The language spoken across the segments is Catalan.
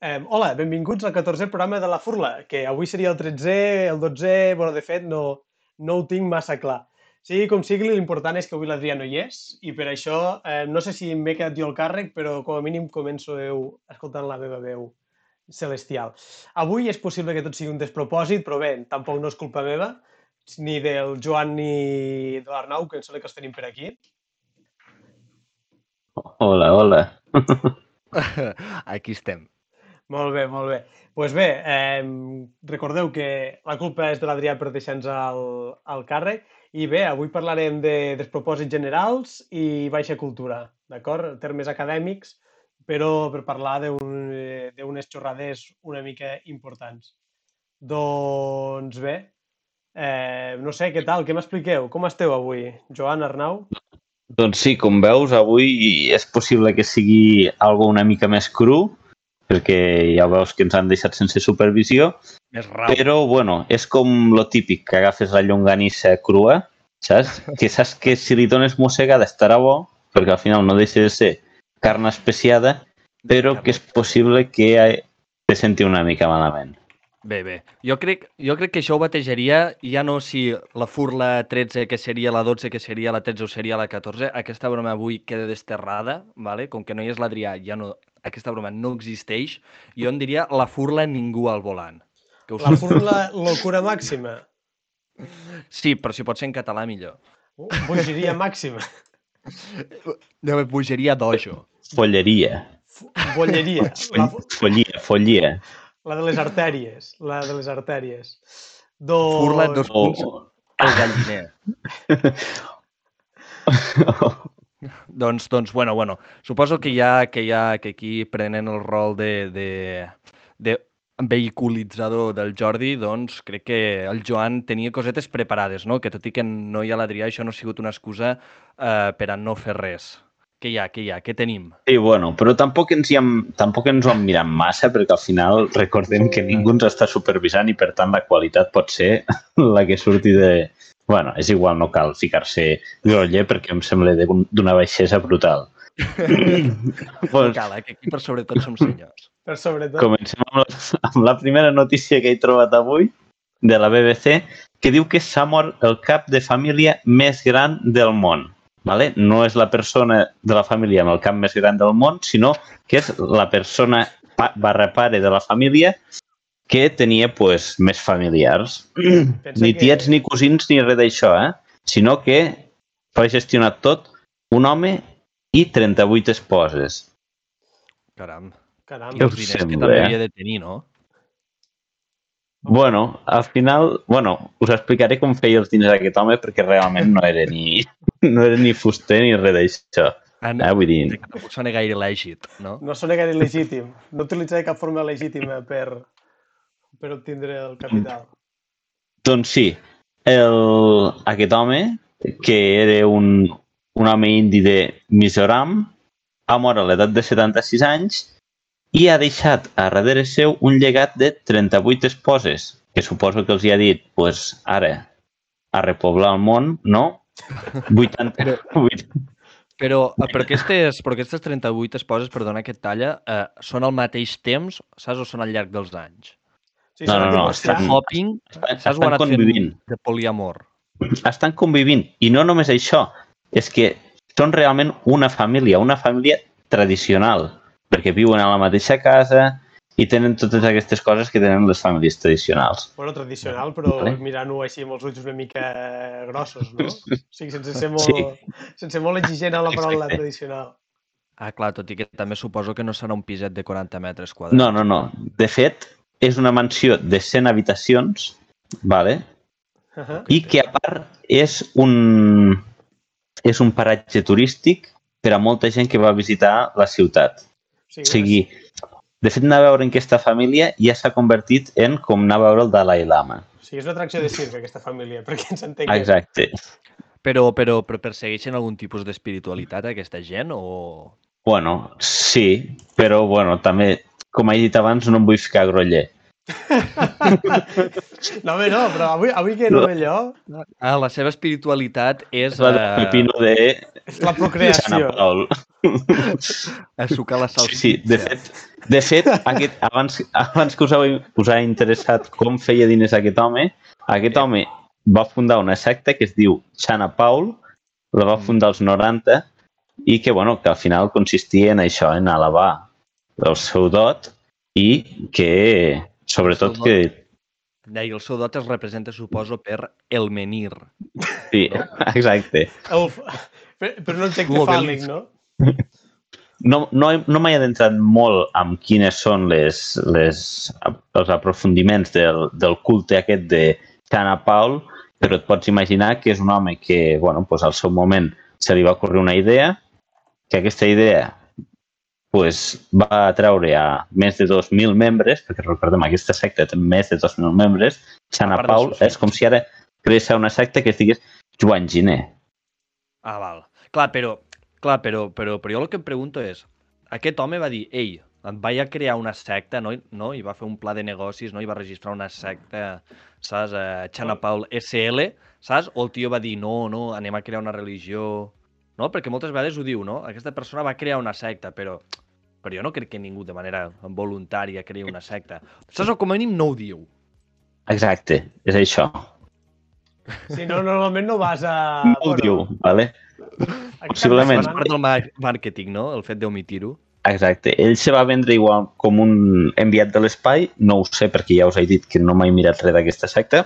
Eh, hola, benvinguts al 14è programa de La Furla, que avui seria el 13è, el 12è... Bueno, de fet, no, no ho tinc massa clar. Sigui com sigui, l'important és que avui l'Adrià no hi és, i per això eh, no sé si m'he quedat jo el càrrec, però com a mínim començo eu escoltant la meva veu celestial. Avui és possible que tot sigui un despropòsit, però bé, tampoc no és culpa meva, ni del Joan ni de l'Arnau, que em sembla que els tenim per aquí. Hola, hola. Aquí estem. Molt bé, molt bé. Doncs pues bé, eh, recordeu que la culpa és de l'Adrià per deixar-nos el, el càrrec i bé, avui parlarem de despropòsits generals i baixa cultura, d'acord? Termes acadèmics, però per parlar d'unes un, xorrades una mica importants. Doncs bé, eh, no sé, què tal? Què m'expliqueu? Com esteu avui? Joan, Arnau? Doncs sí, com veus, avui és possible que sigui algo una mica més cru, perquè ja veus que ens han deixat sense supervisió. Més rau. Però, bueno, és com lo típic, que agafes la llonganissa crua, saps? Que saps que si li dones mossegada estarà bo, perquè al final no deixa de ser carn especiada, però que és possible que te senti una mica malament. Bé, bé. Jo crec, jo crec que això ho batejaria ja no si la furla 13, que seria la 12, que seria la 13 o seria la 14. Aquesta broma avui queda desterrada, ¿vale? com que no hi és l'Adrià, ja no, aquesta broma no existeix. Jo en diria la furla ningú al volant. Que us... La furla locura màxima. Sí, però si pot ser en català millor. Uh, bogeria màxima. No, bogeria dojo. Folleria. Bolleria. La... Follia, follia. La de les artèries, la de les artèries. Doncs... Furla dos punts oh. el galliner. doncs, doncs, bueno, bueno, suposo que ja que ja que aquí prenen el rol de, de, de vehiculitzador del Jordi, doncs crec que el Joan tenia cosetes preparades, no? Que tot i que no hi ha l'Adrià, això no ha sigut una excusa eh, per a no fer res. Què hi ha, què hi ha, què tenim? Sí, bueno, però tampoc ens, hi hem, tampoc ens ho hem mirat massa perquè al final recordem que ningú ens està supervisant i per tant la qualitat pot ser la que surti de... Bueno, és igual, no cal ficar-se groller perquè em sembla d'una baixesa brutal. pues, cal, eh, que aquí per sobretot som senyors. Per sobretot. Comencem amb la, amb la primera notícia que he trobat avui de la BBC que diu que s'ha mort el cap de família més gran del món. ¿vale? no és la persona de la família amb el cap més gran del món, sinó que és la persona barra pare de la família que tenia pues, més familiars. Pensa ni tiets, que... ni cosins, ni res d'això, eh? sinó que va gestionar tot un home i 38 esposes. Caram. Caram. I els diners sembla, que també havia de tenir, no? Bueno, al final, bueno, us explicaré com feia els diners aquest home perquè realment no era ni, no era ni fuster ni res d'això. Ah, no, eh, vull dir... Tampoc sona gaire legit, no? No sona gaire legítim. No utilitzaré cap forma legítima per, per obtindre el capital. Doncs sí, el, aquest home, que era un, un home indi de Mizoram, ha mort a l'edat de 76 anys i ha deixat a darrere seu un llegat de 38 esposes, que suposo que els hi ha dit, pues, ara, a repoblar el món, no? 80... Però, 80... però, eh, però, aquestes, però aquestes 38 esposes, perdona que et talla, eh, són al mateix temps, saps, o són al llarg dels anys? Sí, no, no, no, estan, hopping, estan, estan convivint. De poliamor. Estan convivint. I no només això, és que són realment una família, una família tradicional perquè viuen a la mateixa casa i tenen totes aquestes coses que tenen les famílies tradicionals. Bueno, tradicional, però vale. mirant-ho així amb els ulls una mica grossos, no? O sigui, sense ser molt, sí. sense molt exigent a la paraula Exacte. tradicional. Ah, clar, tot i que també suposo que no serà un piset de 40 metres quadrats. No, no, no. De fet, és una mansió de 100 habitacions, vale? Uh -huh. i que a part és un, és un paratge turístic per a molta gent que va visitar la ciutat. Sí, o sigui, de fet, anar a veure en aquesta família ja s'ha convertit en com anar a veure el Dalai Lama. Sí, és una atracció de circ, aquesta família, perquè ens entenguem. Exacte. Però, però, però persegueixen algun tipus d'espiritualitat aquesta gent o...? Bueno, sí, però bueno, també, com he dit abans, no em vull ficar groller. No, home, no, però avui, avui que no ve allò, Ah, la seva espiritualitat és És la del eh, pepino de és la procreació. Paul. sucar la Sí, salsitxa. sí, de fet, de fet aquest, abans, abans que us, heu, us ha interessat com feia diners aquest home, aquest home va fundar una secta que es diu Xana Paul, la va fundar als 90 i que, bueno, que al final consistia en això, en elevar el seu dot i que, sobretot, que... I el seu dot es representa, suposo, per el menir. Sí, exacte. El, per, per un objecte L'obelisc. fàl·lic, no? no, no, no m'he adentrat molt amb quines són les, les, els aprofundiments del, del culte aquest de Xana Paul, però et pots imaginar que és un home que, bueno, doncs al seu moment se li va ocórrer una idea, que aquesta idea pues, va atreure a més de 2.000 membres, perquè recordem, aquesta secta té més de 2.000 membres, dels Paul és com si ara creés una secta que es digués Joan Giner. Ah, val. Clar, però, clar, però, però, però jo el que em pregunto és, aquest home va dir, ei, em vaig a crear una secta, no? no? I va fer un pla de negocis, no? I va registrar una secta, saps? Uh, Xana Paul SL, saps? O el tio va dir, no, no, anem a crear una religió... No? Perquè moltes vegades ho diu, no? Aquesta persona va crear una secta, però, però jo no crec que ningú de manera voluntària creï una secta. Saps? O com a mínim no ho diu. Exacte, és això. Si no, normalment no vas a... No ho diu, vale? possiblement. És part del màrqueting, no? El fet d'omitir-ho. Exacte. Ell se va vendre igual com un enviat de l'espai, no ho sé perquè ja us he dit que no m'he mirat res d'aquesta secta.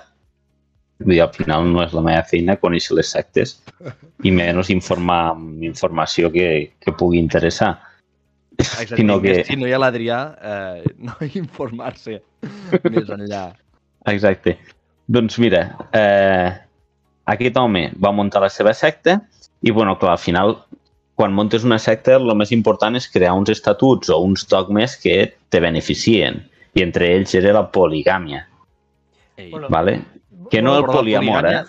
Dir, al final no és la meva feina conèixer les sectes i menys informar amb informació que, que pugui interessar. Exacte, Sinó que... Si no hi ha l'Adrià, eh, no informar-se més enllà. Exacte. Doncs mira, eh, aquest home va muntar la seva secta i, bueno, clar, al final, quan montes una secta, el més important és crear uns estatuts o uns dogmes que te beneficien. I entre ells era la poligàmia, Ei. Bueno, ¿vale? Que no el Però la poliamor, eh?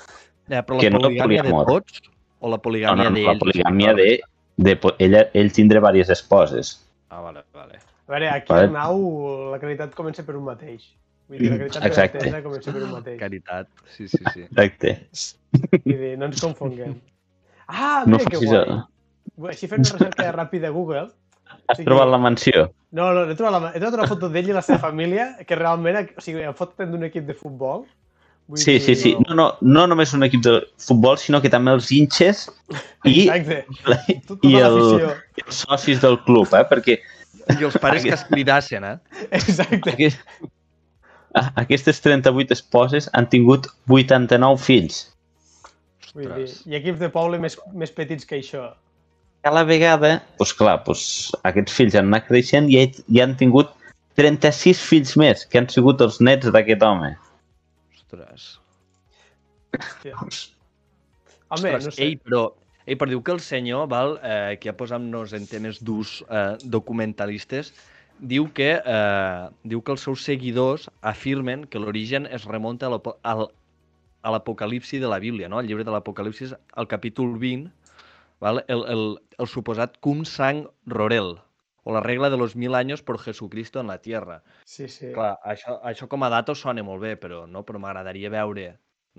Eh, però Que la no el poligàmia poliamor. de tots o la No, poligàmia no, d'ells? la poligamia de, de po- ella, ell tindre diverses esposes. Ah, vale, vale. A veure, aquí Vale. al Nau la caritat comença per un mateix. Vull dir, la caritat Exacte. Exacte. comença per un mateix. Caritat, sí, sí, sí. Exacte. Vull dir, no ens confonguem. Ah, No mira que facis... guai. No Així fent una recerca ràpida a Google. Has trobat la mansió? No, no, he trobat, la, he trobat una foto d'ell i la seva família, que realment, o sigui, em foten d'un equip de futbol. Vull Sí, sí, sí. No, no, no només un equip de futbol, sinó que també els hinxes i, Exacte. Tot- i Tota el, els socis del club, eh? perquè I els pares que es cridassen, eh? Exacte. aquest, aquestes 38 esposes han tingut 89 fills. Vull dir, Ostres. I equips de poble més, més petits que això. Cada vegada, doncs clar, doncs, aquests fills han anat creixent i, i han tingut 36 fills més, que han sigut els nets d'aquest home. Ostres. Hòstia. Home, Ostres, no sé. Ei, però, ei, però diu que el senyor, val, eh, que ja posant-nos en temes durs eh, documentalistes, diu que, eh, diu que els seus seguidors afirmen que l'origen es remunta a l'apo- al- a l'Apocalipsi de la Bíblia, no? el llibre de l'Apocalipsis, al capítol 20, val? El, el, el suposat cum sang rorel, o la regla de los mil años por Jesucristo en la tierra. Sí, sí. Clar, això, això com a data sona molt bé, però no, però m'agradaria veure,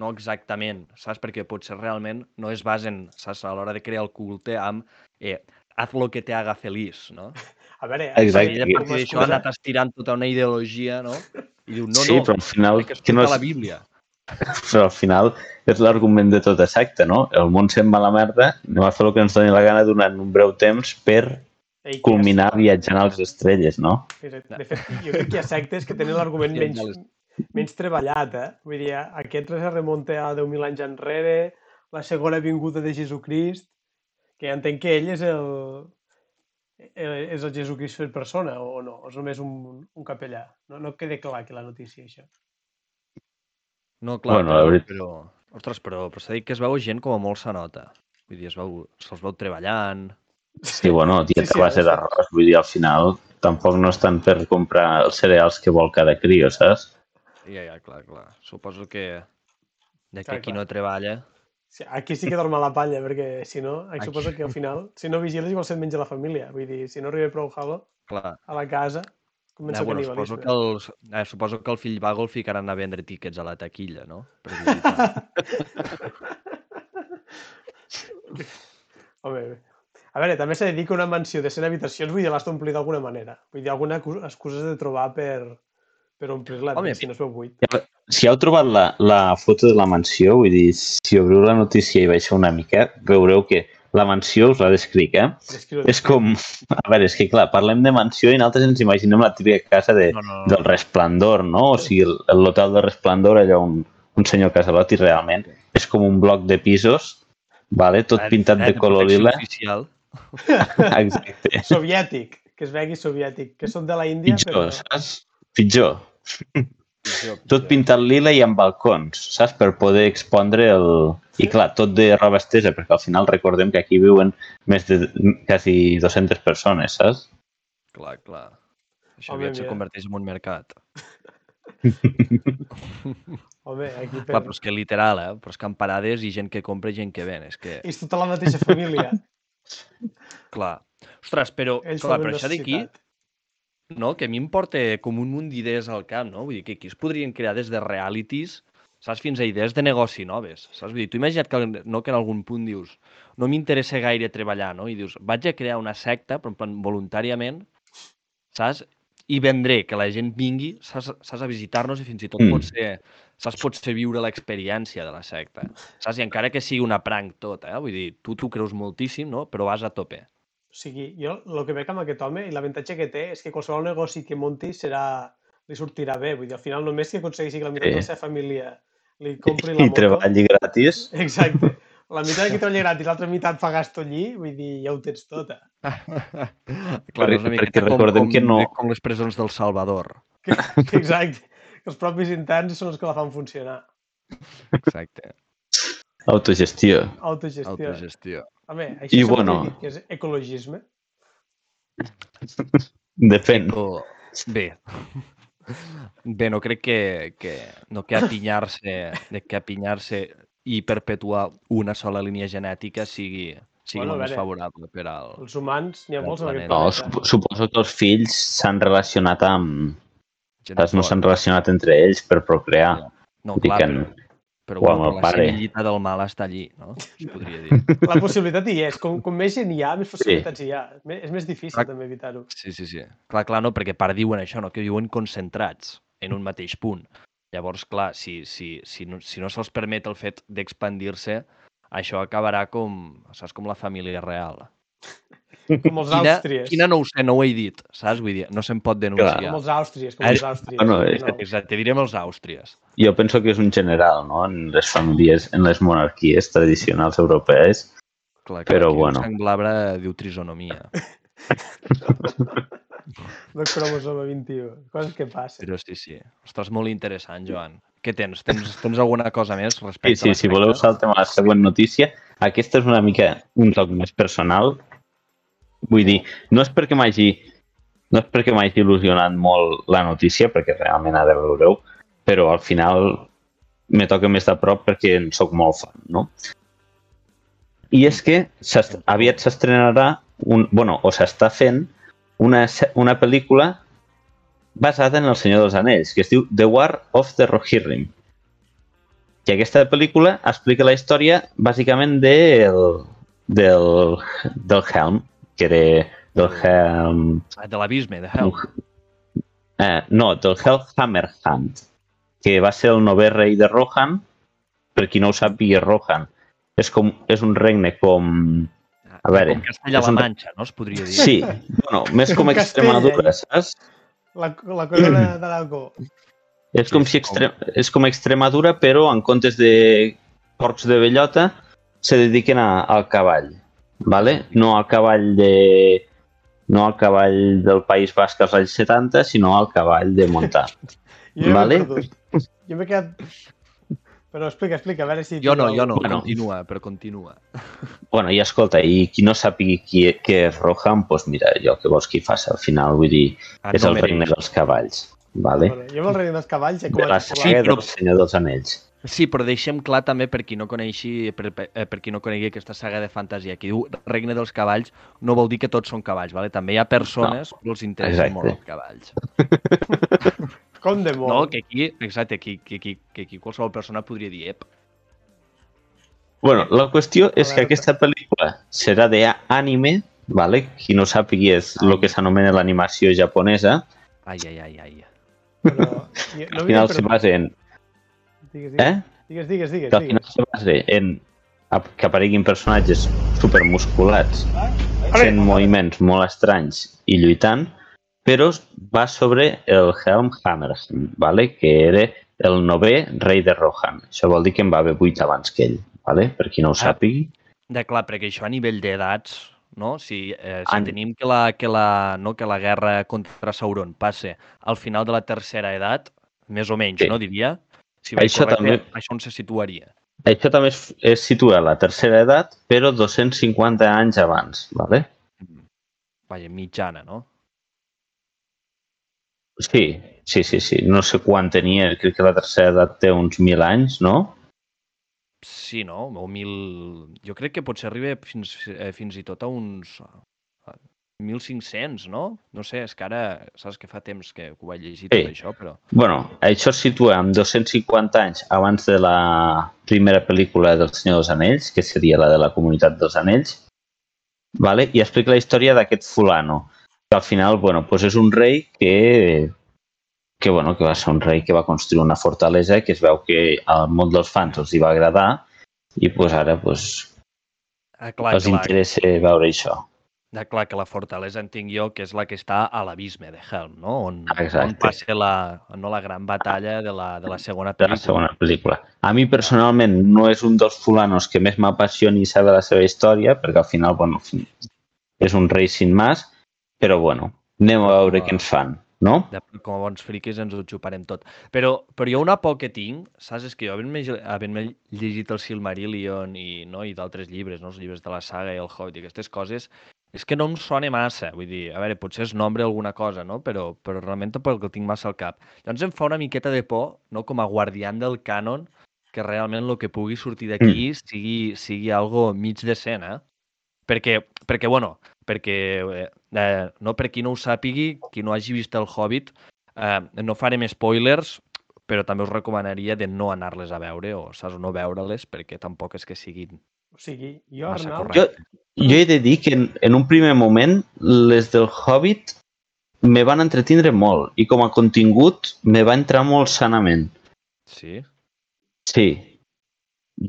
no exactament, saps? Perquè potser realment no es basen, saps, a l'hora de crear el culte amb eh, haz lo que te haga feliç, no? A veure, Exacte. A partir d'això ha anat estirant tota una ideologia, no? I diu, no, sí, no, però al final, que que no és, la Bíblia. però al final és l'argument de tota secta, no? El món se'n va a la merda, anem a fer el que ens doni la gana durant un breu temps per Ei, que culminar viatjant a les estrelles, no? Exacte. De fet, jo crec que hi ha sectes que tenen l'argument menys, ja menys treballat, eh? Vull dir, aquest es remunta a 10.000 anys enrere, la segona vinguda de Jesucrist, que entenc que ell és el, el- és el Jesucrist en persona, o no? O és només un, un capellà? No, no queda clar aquí la notícia, això. No, clar, Bueno, però, veritat- però, ostres, però, però s'ha dit que es veu gent com a molt se nota. Vull dir, es veu, se'ls veu treballant. Sí, bueno, dieta Sí, sí, base sí. d'arròs, vull dir, al final tampoc no estan per comprar els cereals que vol cada crio, saps? Ja, ja, clar, clar. Suposo que de que Clar, qui clar. no treballa... Sí, aquí sí que dorm a la palla, perquè si no, Aquí. suposo que al final, si no vigiles igual se't menja la família. Vull dir, si no arriba prou jalo Clar, a la casa... Comença el bueno, suposo, que els, eh, suposo que el fill vago el ficaran a vendre tiquets a la taquilla, no? Per. Home. A veure, també s'ha de dir que una mansió de 100 habitacions, vull dir, l'has d'omplir d'alguna manera. Vull dir, alguna cu- excusa de trobar per, per omplir-la, si no es veu buit. Si heu trobat la, la foto de la mansió, vull dir, si obriu la notícia i baixeu una mica, veureu que la mansió, us la descric, eh? Descriu- És com... A veure, és que clar, parlem de mansió i nosaltres ens imaginem la típica casa de, No, no, no. del Resplendor, no? O sigui, el- l'hotel del Resplendor, allò un, un senyor Casalot i realment és com un bloc de pisos, vale? tot pintat eh, de color lila. Oficial. Exacte. Soviètic, que es vegi soviètic, que són de la Índia, Pitjor, saps? Pitjor. Pitjor, Tot pintat lila i amb balcons, saps? Per poder expondre el... I clar, tot de roba estesa, perquè al final recordem que aquí viuen més de quasi 200 persones, saps? Clar, clar. Això Home, aviat se converteix en un mercat. Home, aquí per... Clar, però és que literal, eh? Però és que en parades i gent que compra i gent que ven. És que, És tota la mateixa família. Clar. Ostres, però, Ells clar, però això d'aquí, no? que a mi em porta com un munt d'idees al camp, no? Vull dir que aquí es podrien crear des de realities, saps, fins a idees de negoci noves, saps? Vull dir, tu imagina't que, no, que en algun punt dius no m'interessa gaire treballar, no? I dius, vaig a crear una secta, però en plan voluntàriament, saps? I vendré que la gent vingui, saps, saps a visitar-nos i fins i tot mm. pot ser, saps, pots fer viure l'experiència de la secta, saps? I encara que sigui una prank tot, eh? Vull dir, tu t'ho creus moltíssim, no? Però vas a tope. O sigui, jo el que veig amb aquest home i l'avantatge que té és que qualsevol negoci que munti serà, li sortirà bé. Vull dir, al final només que aconsegueixi que la meitat Sí. de la seva família li compri la I moto... treballi gratis. Exacte. La meitat que treballa gratis, l'altra meitat fa gasto allí, vull dir, ja ho tens tot. Eh? Clar, Perquè- és una perquè com, recordem com, que no- com les presons del Salvador. Exacte. Que els propis interns són els que la fan funcionar. Exacte. Autogestió. Autogestió. Autogestió. Home, això I bueno. que és ecologisme. Depèn. O... Bé. Bé, no crec que, que, no que apinyar-se de que apinyar-se i perpetuar una sola línia genètica sigui, sigui Bueno, més favorable per al... Els humans, n'hi ha molts en aquest planeta. No, suposo que els fills s'han relacionat amb... gent Saps? No s'han relacionat entre ells per procrear. No, clar, que però, però, bueno, la pare. semillita del mal està allí, no? Es podria dir. La possibilitat hi és. Com, com més gent hi ha, més possibilitats hi ha. És més difícil Clar. també evitar-ho. Sí, sí, sí. Clar, clar, no, perquè a part diuen això, no? que viuen concentrats en un mateix punt. Llavors, clar, si, si, si no, si no se'ls permet el fet d'expandir-se, això acabarà com, saps, com la família real. Com els Quina, àustries. quina no ho sé, no ho he dit, saps? Vull dir, no se'n pot denunciar. Com els àustries, com els àustries. bueno, no. és- Exacte, direm els àustries. Jo penso que és un general, no? En les famílies, en les monarquies tradicionals europees. Clar, Però aquí el bueno. sang glabre diu trisonomia. No cromosoma 21. Coses que passen. Però sí, sí. Ostres, molt interessant, Joan. Què tens? Tens, tens alguna cosa més Sí, respecte sí, a la si voleu saltem a la següent notícia. Aquesta és una mica un toc més personal. Vull dir, no és perquè m'hagi no és perquè m'hagi il·lusionat molt la notícia, perquè realment ara veureu, però al final me toca més de prop perquè en sóc molt fan, no? I és que aviat s'estrenarà, un, bueno, o s'està fent una, una pel·lícula basada en El Senyor dels Anells, que es diu The War of the Rohirrim. I aquesta pel·lícula explica la història bàsicament del, del, del Helm, que era del Helm... Ah, De l'abisme, de Hell. Eh, no, del Helm Hammerhand, que va ser el novè rei de Rohan. Per qui no ho sàpiga, Rohan és, com, és un regne com... A veure, Com Castella-La un- Manxa, no? Es podria dir. Sí, bueno, més com Extremadura, saps? La, la corona d'Aragó. És com, Sí, si extre... és com Extremadura, però en comptes de porcs de bellota, se dediquen a, al cavall, ¿vale? No al cavall de... No al cavall del País Basc als anys 70, sinó al cavall de muntar. Jo Vale. Jo m'he quedat... Però explica, explica, a veure si... Jo no, jo no, Bueno. continua, però continua. bueno, i escolta, i qui no sàpiga qui, què és Rohan, doncs mira, jo què vols que hi faci al final, vull dir, Ah, és no el regne dels cavalls. vale? Bueno, jo amb el regne dels cavalls he de la saga Sí, però- del Senyor dels Anells. Sí, però deixem clar també per qui no coneixi, per, per, eh, per qui no conegui aquesta saga de fantasia. Qui diu regne dels cavalls no vol dir que tots són cavalls, vale? també hi ha persones no. que els interessen Exacte. molt els cavalls. Com de No, molt. que aquí, exacte, que, que, que, que aquí qualsevol persona podria dir, ep, Bueno, la qüestió és que aquesta pel·lícula serà d'anime, vale? qui no sàpigui és el que s'anomena l'animació japonesa, ai, ai, ai, ai. Però, jo, al final se basa en... Digues, digues, Eh? digues, digues, digues, Que al final digues. se basa en que apareguin personatges supermusculats fent moviments molt estranys i lluitant, però va sobre el Helm Hammerhand, vale? que era el novè rei de Rohan. Això vol dir que en va haver vuit abans que ell, vale? per qui no ho Ah. sàpigui. De clar, perquè això a nivell d'edats, no? Si, eh, si An- tenim que la, que, la, no, que la guerra contra Sauron passe al final de la tercera edat, més o menys, Sí. no diria? Si vaig Això correcte, també- això on se situaria? Això també es, es situa a la tercera edat, però 250 anys abans, vale? Vaja, mitjana, no? Sí, sí, sí, sí. No sé quan tenia, crec que la tercera edat té uns mil anys, no? Sí, no? O mil... Jo crec que potser arriba fins, eh, fins i tot a uns 1.500, no? No sé, és que ara saps que fa temps que, ho vaig llegir Sí. tot això, però... bueno, això es situa amb 250 anys abans de la primera pel·lícula del Senyor dels Anells, que seria la de la Comunitat dels Anells, vale? i explica la història d'aquest fulano, que al final, bueno, pues és un rei que, que, bueno, que va ser un rei que va construir una fortalesa que es veu que al món dels fans els hi va agradar i pues ara pues, Ah, clar, els clar, interessa veure això. Ah, clar, que la fortalesa entenc jo que és la que està a l'abisme de Helm, no? On, Exacte. on passa la, no, la gran batalla de la, de la segona de la segona pel·lícula. A mi personalment no és un dels fulanos que més m'apassioni saber la seva història, perquè al final, bueno, és un rei sin más, però bueno, anem a veure què ens fan, no? De, com a bons friquis ens ho xuparem tot. Però, però jo una por que tinc, saps, és que jo havent-me havent llegit el Silmarillion i, no, i d'altres llibres, no, els llibres de la saga i el Hobbit i aquestes coses, és que no em sona massa. Vull dir, a veure, potser es nombre alguna cosa, no? Però, però realment tampoc el tinc massa al cap. Llavors em fa una miqueta de por, no? com a guardián del cànon, que realment el que pugui sortir d'aquí mm. sigui, sigui algo mig decent, eh? Perquè, perquè bueno, perquè, eh, eh, no per qui no ho sàpigui, qui no hagi vist el Hobbit, eh, no farem spoilers, però també us recomanaria de no anar-les a veure o, saps, no veure-les perquè tampoc és que siguin O sigui, jo, massa Arnau, Jo, jo he de dir que en, en un primer moment les del Hobbit me van entretindre molt i com a contingut me va entrar molt sanament. Sí? Sí,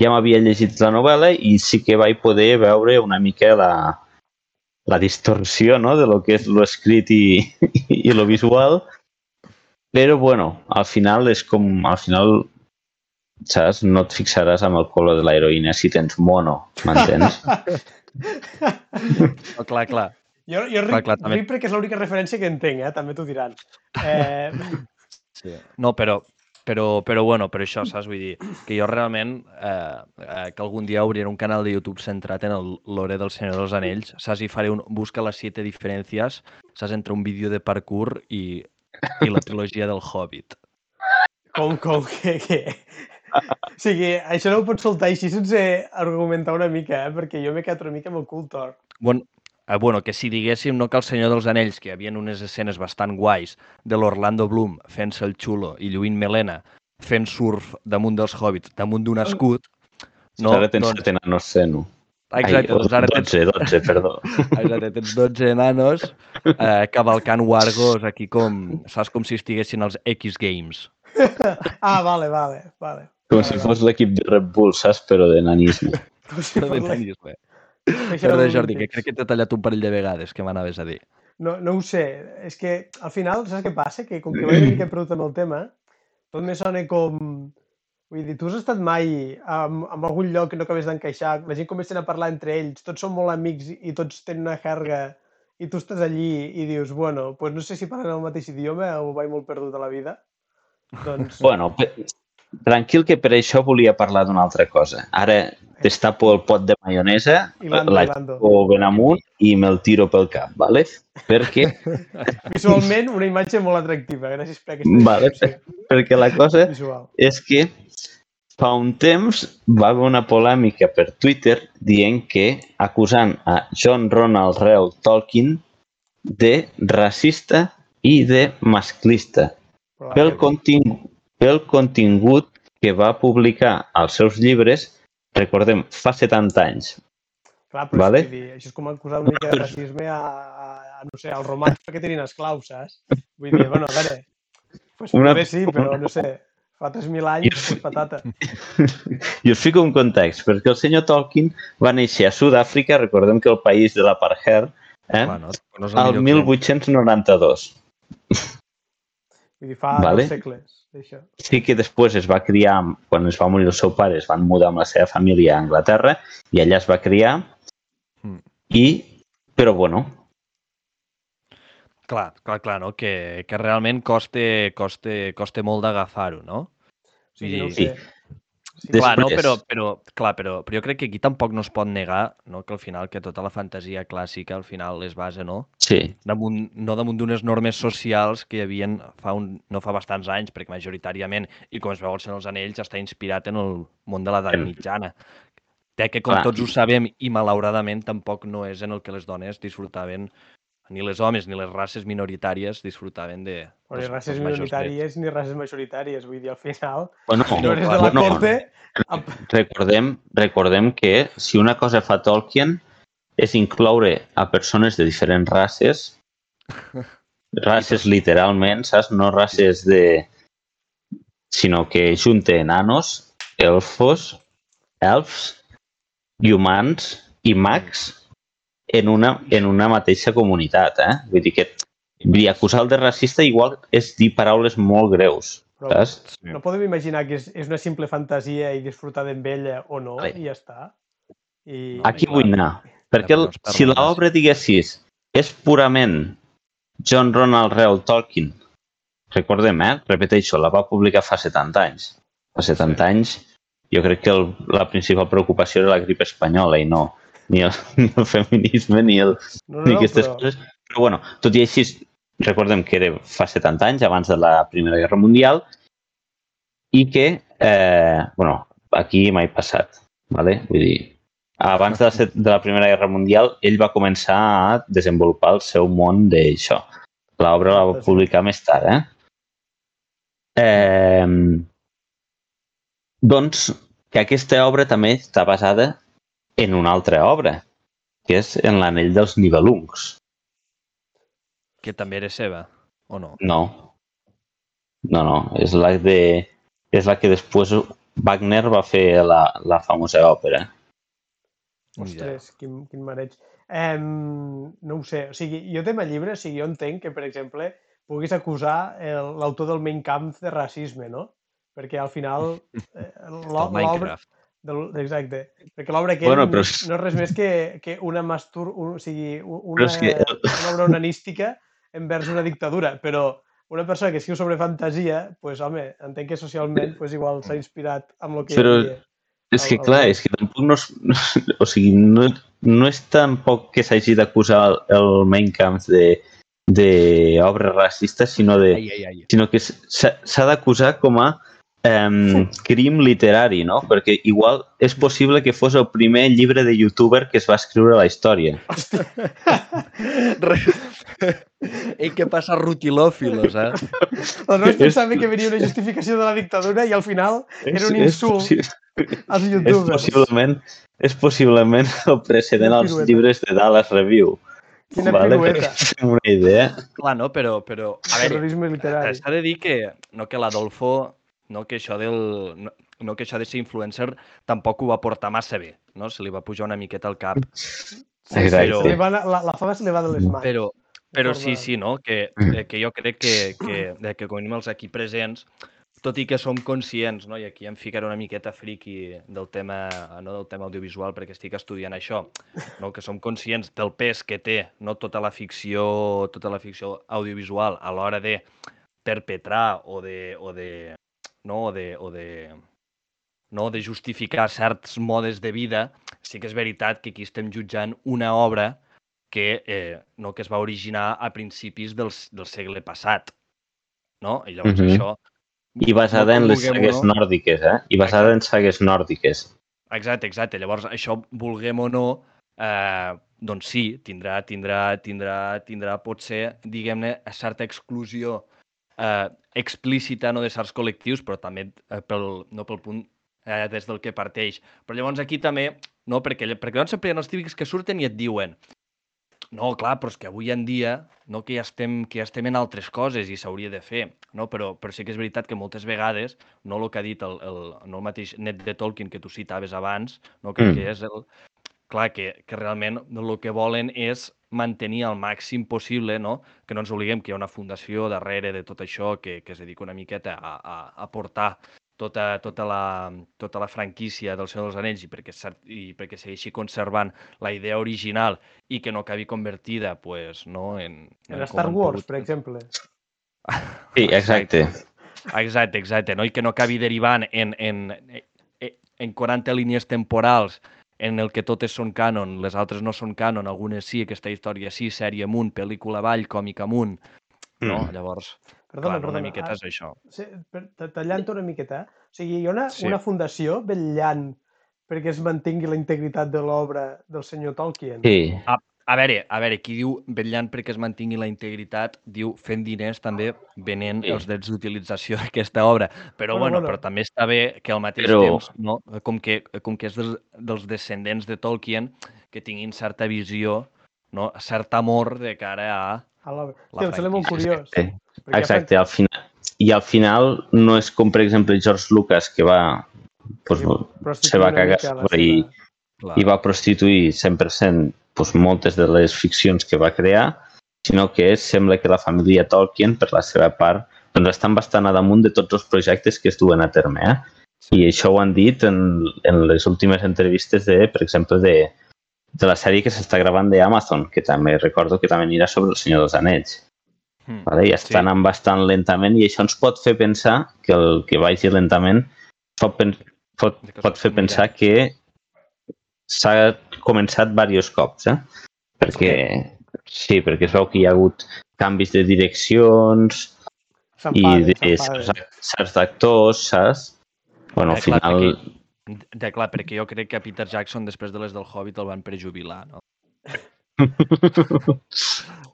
ja m'havia llegit la novel·la i sí que vaig poder veure una mica la, la distorsió no? de lo que és lo escrit i, i lo visual, però bueno, al final és com, al final, saps, no et fixaràs amb el color de l'heroïna si tens mono, m'entens? Oh, clar, clar. jo, jo ric, Clar, clar, també. ric perquè és l'única referència que entenc, eh? també t'ho diran. Eh, Sí. No, però, però, però bueno, per això, saps? Vull dir, que jo realment, eh, eh, que algun dia obriré un canal de YouTube centrat en el lore del Senyor dels Anells, saps? I faré un, busca les siete diferències, saps? Entre un vídeo de parkour i, i la trilogia del Hobbit. com, com que, que... O sigui, això no ho pots soltar així sense argumentar una mica, eh? perquè jo m'he quedat una mica amb el cul tort. Bueno, eh, bueno, que si diguéssim no que el Senyor dels Anells, que hi havia unes escenes bastant guais de l'Orlando Bloom fent-se el xulo i lluint melena fent surf damunt dels hobbits, damunt d'un escut, No, ara tens doncs... set enanos seno. Exacte, Ai, doncs ara tens, 12, 12, perdó. exacte, tens 12 enanos eh, cavalcant wargos aquí com, saps, com si estiguessin als X Games. Ah, vale, vale, vale. Com si fos l'equip de Red Bull, saps? Però de nanisme. Com si No fos això Perdó, Jordi, que crec que t'he tallat un parell de vegades, que m'anaves a dir. No, no ho sé, és que al final, saps què passa? Que com que vaig una mica perdut amb el tema, tot me sona com... Vull dir, tu has estat mai en, en algun lloc que no acabes d'encaixar, la gent comencen a parlar entre ells, tots són molt amics i tots tenen una jerga i tu estàs allí i dius, bueno, pues no sé si parlen el mateix idioma o vaig molt perdut a la vida. Doncs, Bueno, tranquil que per això volia parlar d'una altra cosa. Ara destapo el pot de maionesa, Hilando, la hilando. o ben amunt i me'l tiro pel cap, vale? Perquè, Visualment, una imatge molt atractiva. Gràcies per aquesta Vale. descripció perquè la cosa visual. és que fa un temps va haver una polèmica per Twitter dient que acusant a John Ronald Reuel Tolkien de racista i de masclista pel, contingut, pel contingut que va publicar als seus llibres, recordem, fa 70 anys. Clar, però Vale. és dir, això és com acusar una mica de racisme a, a, a no sé, als romans perquè tenien esclaus, saps? Vull dir, bueno, a veure, pues Una- una... sí, però no sé, fa 3.000 anys, pues patata. I us fico un context, perquè el senyor Tolkien va néixer a Sud-àfrica, recordem que el país de l'apartheid, eh? Clar, no? el que- 1892. Vull dir, fa Vale. dos segles, això. Sí que després es va criar, quan es va morir el seu pare, es van mudar amb la seva família a Anglaterra i allà es va criar Mm. i, però bueno, Clar, clar, clar, no? Que, que realment coste, coste, coste molt d'agafar-ho, no? O sigui, no Sí. sé. Sí, Des- Clar, no, Després- però, però, clar, però, però jo crec que aquí tampoc no es pot negar no? que al final que tota la fantasia clàssica al final es basa no, sí, damunt, no damunt d'unes normes socials que hi havien fa un, no fa bastants anys, perquè majoritàriament, i com es veu Senyor dels Anells, està inspirat en el món de l'edat En- mitjana. Ja que, com Clar. tots ho sabem, i malauradament tampoc no és en el que les dones disfrutaven, ni les homes ni les races minoritàries disfrutaven de... Però ni races minoritàries ni races majoritàries. Vull dir, al final, bueno, si no eres de la bueno, corte... ap- recordem, recordem que si una cosa fa Tolkien és incloure a persones de diferents races, races literalment, saps? No races de... sinó que junta enanos, elfos, elfs, humans i mags en una, en una mateixa comunitat, eh? Vull dir que vull dir, acusar-lo de racista igual és dir paraules molt greus, Però saps? No podem imaginar que és, és una simple fantasia i disfrutar amb ella o no, Vale. i ja està. I... Aquí vull anar. Perquè el, si l'obra, diguessis, és purament John Ronald Reuel Tolkien, recordem, eh? Repeteixo, la va publicar fa 70 anys. Fa 70 anys, jo crec que el, la principal preocupació era la grip espanyola i no ni el, ni el feminisme ni, el, No, no, ni aquestes però... coses. Però bueno, tot i així, recordem que era fa 70 anys, abans de la Primera Guerra Mundial, i que, eh, bueno, aquí mai passat, ¿vale? vull dir, abans de la, de la Primera Guerra Mundial, ell va començar a desenvolupar el seu món d'això. L'obra la va publicar més tard, eh? eh doncs, que aquesta obra també està basada en una altra obra, que és en l'anell dels Nibelungs. Que també era seva, o no? No. No, no. És la de... És la que després Wagner va fer la, la famosa òpera. Ostres, quin, quin mareig. Um, no ho sé, o sigui, jo tema llibre, o sigui, jo entenc que, per exemple, puguis acusar el- l'autor del Mein Kampf de racisme, no? Perquè al final eh. Minecraft. Del- Exacte. Perquè l'obra aquell Bueno, bueno, però no, és- no és res més que, que una mastur... Un, o sigui, una, és que- una obra onanística envers una dictadura, però una persona que escriu sobre fantasia, pues, home, entenc que socialment pues, igual s'ha inspirat amb el que Però- hi havia. És que, El- el- clar, és que tampoc no és... O sigui, no, no és tampoc que s'hagi d'acusar el, el Mein Kampf de, de obra racista, sinó de... Ai, ai, ai. sinó que s'ha d'acusar com a um, crim literari, no? Perquè igual és possible que fos el primer llibre de youtuber que es va escriure a la història. Ei, què passa, rutilòfilos, eh? Aleshores pensava que venia una justificació de la dictadura i al final era un És- és insult possi- als És youtubers. possiblement, és possiblement el precedent Quina als pirueta. llibres de Dallas Review. Quina Vale, pirueta. una idea. Clar, no? Però, però a veure, literari. s'ha de dir que, no, que l'Adolfo, no, que això del... No, no que això de ser influencer tampoc ho va portar massa bé, no? Se li va pujar una miqueta al cap. Sí, se li va, la, la fama se li va de les mans. Però, però sí, sí, no? Que, eh, que jo crec que, que, de que com a els aquí presents, tot i que som conscients, no? i aquí em ficaré una miqueta friqui del tema, no del tema audiovisual perquè estic estudiant això, no? que som conscients del pes que té no? tota la ficció tota la ficció audiovisual a l'hora de perpetrar o de, o de no? o, de, o de, no? de justificar certs modes de vida, sí que és veritat que aquí estem jutjant una obra que, eh, no, que es va originar a principis del, del segle passat. No? I llavors Mhm. això... I basada en les sagues no? nòrdiques, eh? I basada en sagues nòrdiques. Exacte, exacte. Llavors, això, vulguem o no, eh, doncs sí, tindrà, tindrà, tindrà, tindrà potser, diguem-ne, certa exclusió eh, explícita no de certs col·lectius, però també eh, pel, no pel punt eh, des del que parteix. Però llavors aquí també, no, perquè, perquè doncs sempre hi ha els típics que surten i et diuen no, clar, però és que avui en dia no, que, ja estem, que ja estem en altres coses i s'hauria de fer, no? però, però sí que és veritat que moltes vegades, no el que ha dit el, el, no el mateix net de Tolkien que tu citaves abans, no crec Mm. que és el, clar, que, que realment el que volen és mantenir al màxim possible, no? que no ens obliguem que hi ha una fundació darrere de tot això que, que es dedica una miqueta a, a, a portar tota, tota, la, tota la franquícia del Senyor dels Anells i perquè, i perquè segueixi conservant la idea original i que no acabi convertida pues, no, en, En com Star Wars, pogut- per exemple. Sí, exacte. Exacte, exacte, no? i que no acabi derivant en, en, en, en 40 línies temporals en el que totes són canon, les altres no són canon, algunes sí, aquesta història sí, sèrie amunt, pel·lícula avall, còmic amunt, no? Mm. Llavors, Perdona, clar, perdona. una miqueta ah, és això. Sí, tallant una miqueta. eh? O sigui, hi ha una, Sí. una fundació vetllant perquè es mantingui la integritat de l'obra del senyor Tolkien. Sí. A veure, a veure, qui diu vetllant perquè es mantingui la integritat, diu fent diners també venent Sí. els drets d'utilització d'aquesta obra. Però Bueno, bueno, bueno. però també està bé que al mateix Però- temps, no? com, que, com que és dels, dels descendents de Tolkien, que tinguin certa visió, no? cert amor de cara a... A l'obra. La Sí, em sembla molt curiós. Sí. perquè Exacte, al final, i al final no és com, per exemple, George Lucas, que va, pues, prostituir se va cagar la i, i va prostituir 100% pues, moltes de les ficcions que va crear, sinó que sembla que la família Tolkien, per la seva part, doncs estan bastant a damunt de tots els projectes que es duen a terme. Eh? I això ho han dit en, en les últimes entrevistes, de, per exemple, de, de la sèrie que s'està gravant d'Amazon, que també recordo que també anirà sobre el Senyor dels Anells. Mm. Vale? I està Sí. anant bastant lentament i això ens pot fer pensar que el que vagi lentament pot, pot, pot fer pensar que s'ha començat diversos cops, eh? Perquè, sí, perquè es veu que hi ha hagut canvis de direccions i certs, actors, saps? Bueno, al clar, final... perquè- De, clar, perquè jo crec que a Peter Jackson, després de les del Hobbit, el van prejubilar, no?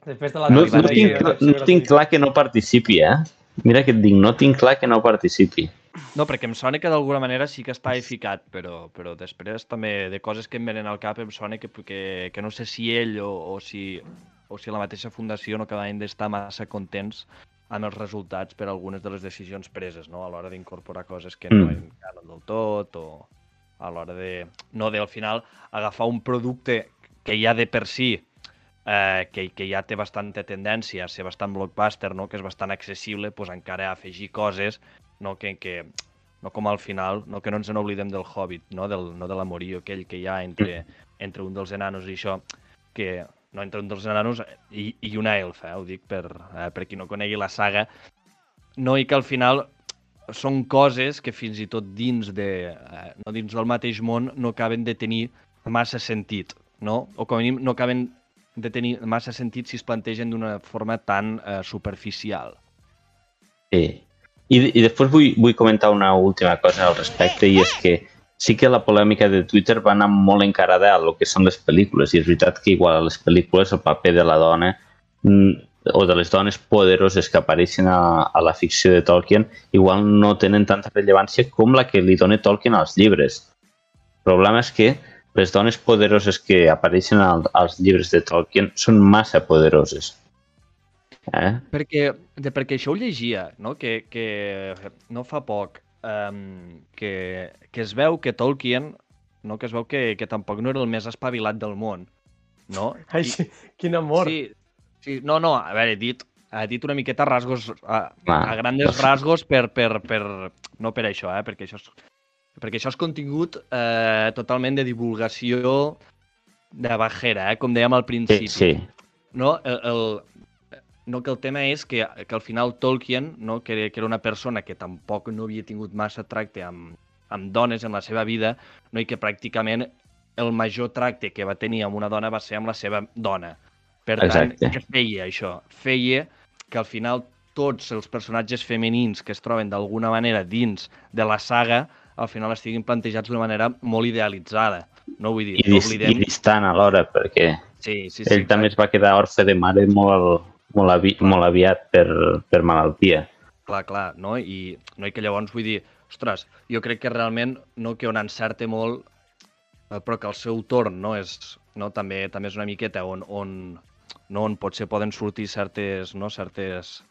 Després de la No, no, tinc, no, no tinc clar que no participi, eh? Mira que et dic, no tinc clar que no participi. No, perquè em sona que d'alguna manera sí que està eficat, però, però després també de coses que em venen al cap em sona que, que, que no sé si ell o, o, si, o si la mateixa fundació no acabaven d'estar massa contents amb els resultats per algunes de les decisions preses, no? a l'hora d'incorporar coses que no Mm. canon del tot o a l'hora de, no, de al final agafar un producte que ja de per si eh, que, que ja té bastanta tendència a ser bastant blockbuster, no? que és bastant accessible, pues, encara afegir coses no? que, que no com al final, no que no ens n'oblidem del Hobbit, no, del, no de l'amorío aquell que hi ha entre, entre un dels enanos i això, que no entre un dels enanos i, i una elfa, eh, ho dic per, eh, per qui no conegui la saga, no, i que al final són coses que fins i tot dins, de, eh, no dins del mateix món no acaben de tenir massa sentit, no? O com a mínim no acaben de tenir massa sentit si es plantegen d'una forma tan eh, superficial. Sí. I, I després vull, vull comentar una última cosa al respecte i és que sí que la polèmica de Twitter va anar molt encarada a lo que són les pel·lícules i és veritat que igual a les pel·lícules el paper de la dona mm, o de les dones poderoses que apareixen a, a la ficció de Tolkien igual no tenen tanta rellevància com la que li dona Tolkien als llibres. El problema és que les dones poderoses que apareixen al, als llibres de Tolkien són massa poderoses. Eh? Perquè, de, perquè això ho llegia, no? que, que no fa poc, um, que, que es veu que Tolkien, no? que es veu que, que tampoc no era el més espavilat del món. No? Ai, sí, quin amor. Sí, sí, no, no, a veure, he dit, he dit una miqueta rasgos, a, Clar. a grandes rasgos per, per, per, no per això, eh, perquè això és, perquè això és contingut eh, totalment de divulgació de bajera, eh, com dèiem al Sí, principi. sí. No? El, el, no, que el tema és que, que al final Tolkien, no, que, que era una persona que tampoc no havia tingut massa tracte amb, amb dones en la seva vida, no, i que pràcticament el major tracte que va tenir amb una dona va ser amb la seva dona. Per tant, Exacte. què feia això? Feia que al final tots els personatges femenins que es troben d'alguna manera dins de la saga al final estiguin plantejats d'una manera molt idealitzada. No vull dir, I, no dis, i oblidem... distant alhora, perquè Sí, sí, sí, ell també es va quedar orfe de mare molt, molt, avi, molt aviat per, per malaltia. Clar, clar, no? I, no? I que llavors vull dir, ostres, jo crec que realment no que on encerte molt, eh, però que el seu torn no és, no? També, també és una miqueta on, on, no? on potser poden sortir certes, no? certes,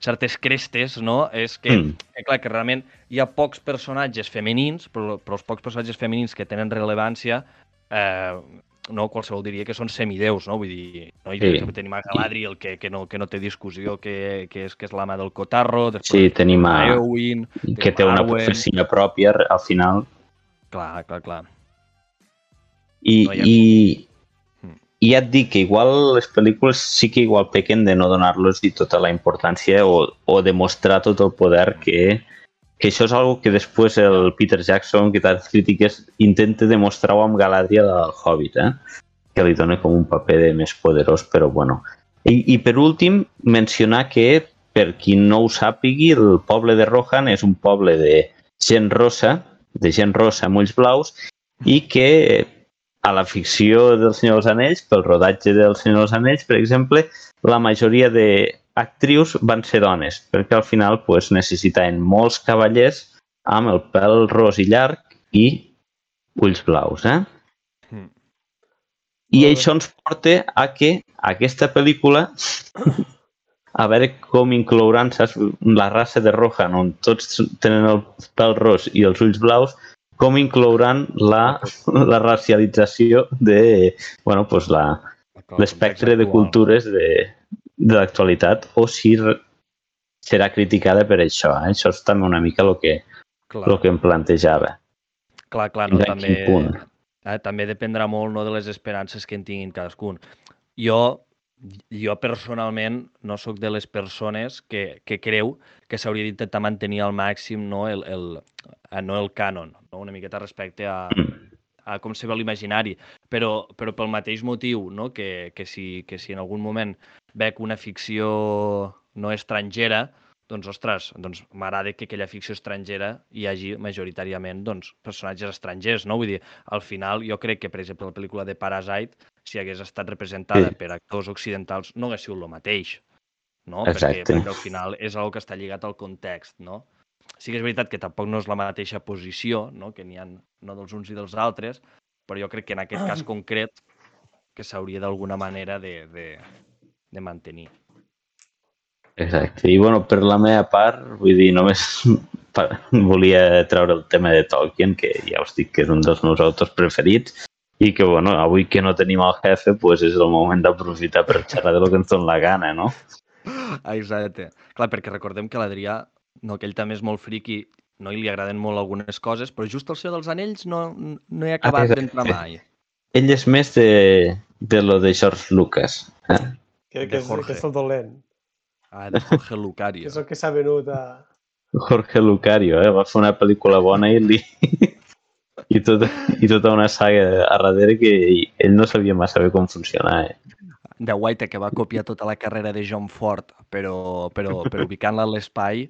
certes crestes, no? És que, Mm. que, clar, que realment hi ha pocs personatges femenins, però, però els pocs personatges femenins que tenen rellevància, eh, no, qualsewol diria que són semideus, no? Vull dir, no? I Sí. tenim a Galadriel, que, que, no, que no té discussió, que, que és, que és l'ama del Cotarro, després Sí, tenim a, Eowyn, que té una profecia pròpia al final Clar, clar, clar. I, No ha- i, Mm. i ja et dic que igual les pel·lícules sí que igual pequen de no donar-los tota la importància o, o demostrar tot el poder que, que això és algo que després el Peter Jackson, que tants crítiques, intenta demostrar-ho amb Galadriel al Hobbit, eh? que li dona com un paper de més poderós, però bueno. I, I per últim, mencionar que, per qui no ho sàpigui, el poble de Rohan és un poble de gent rossa, de gent rossa amb ulls blaus, i que a la ficció del Senyor dels Anells, pel rodatge del Senyor dels Anells, per exemple, la majoria d'actrius van ser dones, perquè al final pues, necessitaven molts cavallers amb el pèl ros i llarg i ulls blaus. Eh? Mm. I Molt això ens porta a que aquesta pel·lícula, a veure com inclouran saps, la raça de Rohan, on tots tenen el pèl ros i els ulls blaus, com inclouran la, la racialització de bueno, pues la, l'espectre de cultures de, de l'actualitat o si serà criticada per això. Eh? Això és també una mica el que, Clar, el que em plantejava. clar, clar no, també, punt. eh, també dependrà molt no, de les esperances que en tinguin cadascun. Jo, jo personalment no sóc de les persones que, que creu que s'hauria d'intentar mantenir al màxim no, el, el, eh, no el cànon, no? una miqueta respecte a, Mm. A com se ve l'imaginari, però, però pel mateix motiu no? que, que, si, que si en algun moment veig una ficció no estrangera, doncs, ostres, doncs m'agrada que aquella ficció estrangera hi hagi majoritàriament doncs, personatges estrangers, no? Vull dir, al final jo crec que, per exemple, la pel·lícula de Parasite, si hagués estat representada Sí. per actors occidentals, no hagués sigut el mateix, no? Exacte. Perquè, perquè al final és una que està lligat al context, no? Sí que és veritat que tampoc no és la mateixa posició, no? que n'hi ha no dels uns i dels altres, però jo crec que en aquest cas concret que s'hauria d'alguna manera de, de, de mantenir. Exacte. I bueno, per la meva part, vull dir, només volia treure el tema de Tolkien, que ja us dic que és un dels meus autors preferits, i que, bueno, avui que no tenim el jefe, pues és el moment d'aprofitar per xerrar de lo que ens dona la gana, no? Exacte. Clar, perquè recordem que l'Adrià, no, que ell també és molt friqui, no, i li agraden molt algunes coses, però just el seu dels anells no, no he acabat d'entrar mai. Ell és més de, de lo de George Lucas. Eh? Que, De que, és, Jorge. que és el dolent. Ah, de Jorge Que Lucario. és el que s'ha venut a... Jorge Lucario, eh? va fer una pel·lícula bona i, li... I, tota, i tota una saga a darrere que ell no sabia massa bé com funcionar. Eh? de White que va copiar tota la carrera de John Ford, però, però, però ubicant-la a l'espai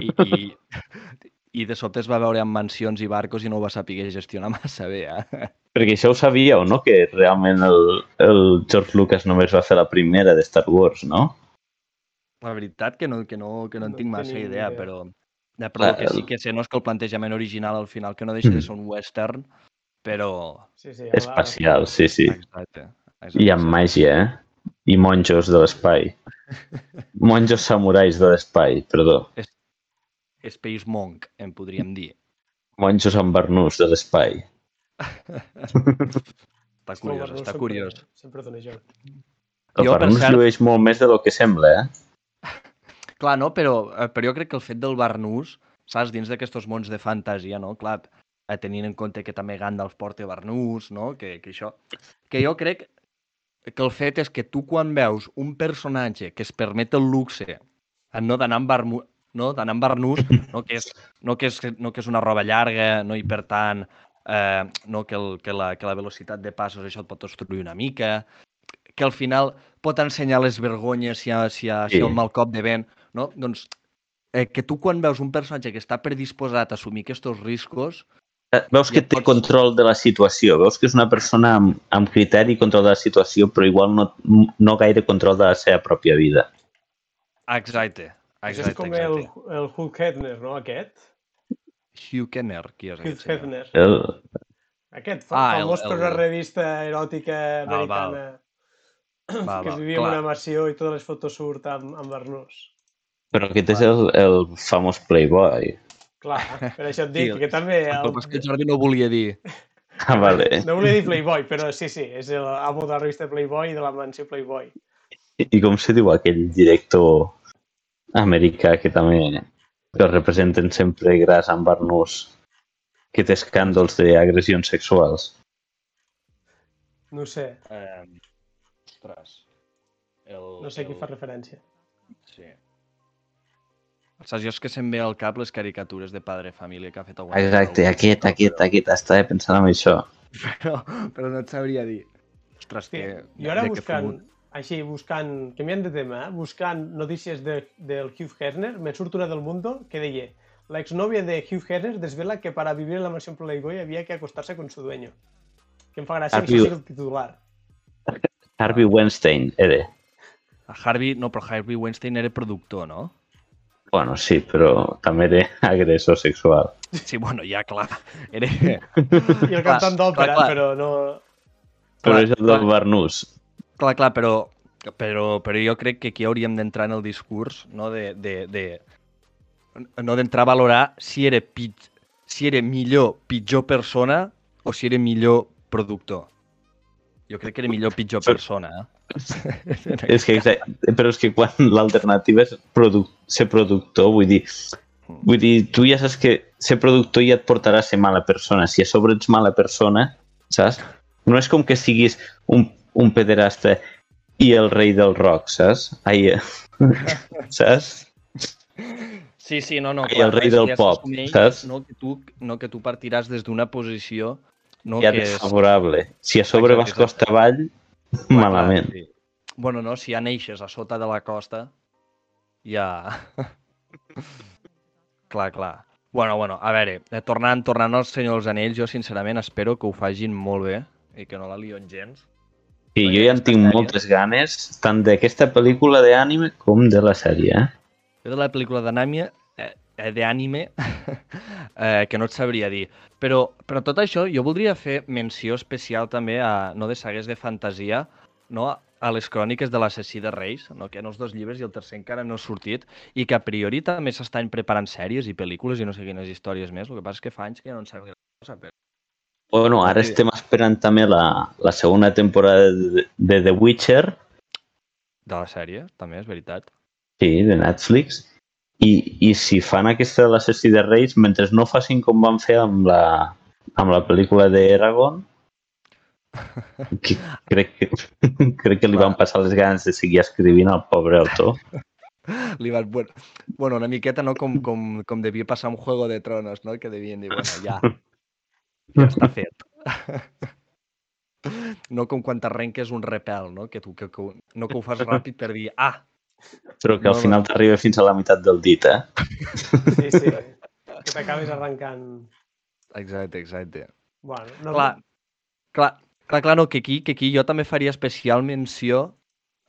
i, i, i de sobte es va veure amb mansions i barcos i no ho va saber gestionar massa bé. Eh? Perquè això ho sabíeu, no? Que realment el, el George Lucas només va fer la primera de Star Wars, no? La veritat que no, que no, que no en No tinc massa idea, idea. però, ja, però el que sí que sé no és que el plantejament original al final que no deixa de Mm. ser un western, però... Sí, sí, Espacial, sí, sí. Exacte. I amb màgia, eh? I monjos de l'espai. Monjos samurais de l'espai, perdó. Space Monk, en podríem dir. Monjos amb barnús de l'espai. Està curiós, Bernat està sempre- curiós. Sempre dona joc. El Jo, per barnús cert- llueix molt més de lo que sembla, eh? Clar, no? Però, eh, però jo crec que el fet del barnús, saps, dins d'aquests mons de fantasia, no? Clar, eh, tenint en compte que també Gandalf porta barnús, no? Que, que això... Que jo crec que el fet és que tu quan veus un personatge que es permet el luxe no d'anar amb, barmu, no, d'anar amb barnús, no que, és, no, que és, no que és una roba llarga no, i per tant eh, no, que, el, que, la, que la velocitat de passos això et pot destruir una mica, que al final pot ensenyar les vergonyes si hi ha, si hi ha, sí. si hi ha un mal cop de vent, no? Doncs eh, que tu quan veus un personatge que està predisposat a assumir aquests riscos... Eh, veus que té control de la situació, veus que és una persona amb, amb criteri i control de la situació, però igual no, no gaire control de la seva pròpia vida. Exacte. Exacte Això és com exacte. el, el Hugh Hefner, no, aquest? Hugh Kenner, qui és Hugh aquest? senyor? Hefner. El, Aquest, Ah, ah, el- famós per el- una revista eròtica Val, val. americana Va, que es vivia en clar. una mansió i totes les fotos surt amb, amb Arnús. però aquest és el, el famós Playboy. Clar, per això et dic, Sí, que també... El... El, És que el Jordi no volia dir. Ah, vale. no volia dir Playboy, però sí, sí, és l'amo de la revista Playboy i de la mansió Playboy. I, I com se diu aquell director americà que també que el representen sempre gras amb barnús que té escàndols d'agressions sexuals. No ho sé, Eh, ostres. El, no sé a qui el... fa referència. Sí. Saps, jo és que se'm ve al cap les caricatures de Padre Família que ha fet algun Exacte, aquest, aquest, aquest, estava pensant en això. Però, però no et sabria dir. Ostres, Sí, que... jo ara buscant, fumut. Així, buscant, canviant de tema, eh? buscant notícies de, del Hugh Hefner, me surt una del Mundo que deia la exnovia de Hugh Hefner desvela que para vivir en la mansión Playboy había que acostarse con su dueño. Que em fa gràcia que Harvey- això sigui el titular. Harvey Weinstein era. A Harvey, no, però Harvey Weinstein era productor, no? Bueno, sí, però també era agressor sexual. Sí, bueno, ja, clar. Era... I el cantant d'òpera, però no... Però Clar, és el del barnús. Clar, clar, però, però, però jo crec que aquí hauríem d'entrar en el discurs, no de, de, de no d'entrar a valorar si era, pit, si era millor pitjor persona o si era millor productor. Jo crec que era millor pitjor persona, eh? És que, exacte, però és que quan l'alternativa és produ ser productor, vull dir, vull dir, tu ja saps que ser productor ja et portarà a ser mala persona. Si a sobre ets mala persona, saps? No és com que siguis un, un pederasta i el rei del rock, saps? Ai, eh, saps? Sí, sí, no, no. I el rei del ja pop, s'assumeix, saps? No que, tu, no que tu partiràs des d'una posició no, Ja que és... desfavorable. Si a sobre Exacte, vas costa avall, Clar, clar, malament. sí. Bueno, no, si ja neixes a sota de la costa, ja... clar, clar. Bueno, bueno, a veure, eh, tornant, tornant als Senyors Anells, jo sincerament espero que ho fagin molt bé i que no la lion gens. Sí, jo ja en tinc moltes ganes, tant d'aquesta pel·lícula d'ànime com de la sèrie. Eh? Jo de la pel·lícula d'anime, eh, eh, d'anime, eh, que no et sabria dir. Però, però tot això, jo voldria fer menció especial també a, no de sagues de fantasia, no? a les cròniques de l'assassí de Reis, no? que ha els dos llibres i el tercer encara no ha sortit, i que a priori també s'estan preparant sèries i pel·lícules i no sé quines històries més. El que passa és que fa anys que ja no en sabem gran cosa. Però... Bueno, ara Sí. estem esperant també la, la segona temporada de, de The Witcher, De la sèrie, també, és veritat. sí, de Netflix, i, i si fan aquesta de l'assassí de Reis, mentre no facin com van fer amb la, amb la pel·lícula d'Eragon, que crec que, crec que li van passar les ganes de seguir escrivint al pobre autor. Li van, bueno, bueno, una miqueta no com, com, com devia passar amb Juego de Tronos, no? que devien dir, bueno, ja, ja està fet. No com quan t'arrenques un repel, no? Que, tu, que, que, no que ho fas ràpid per dir, ah, Però que al No, final t'arriba fins a la meitat del dit, eh? Sí, sí. que t'acabes arrencant... exacte, exacte. Bueno, no, Clar, clar, clar, clar, no, que aquí, que aquí jo també faria especial menció,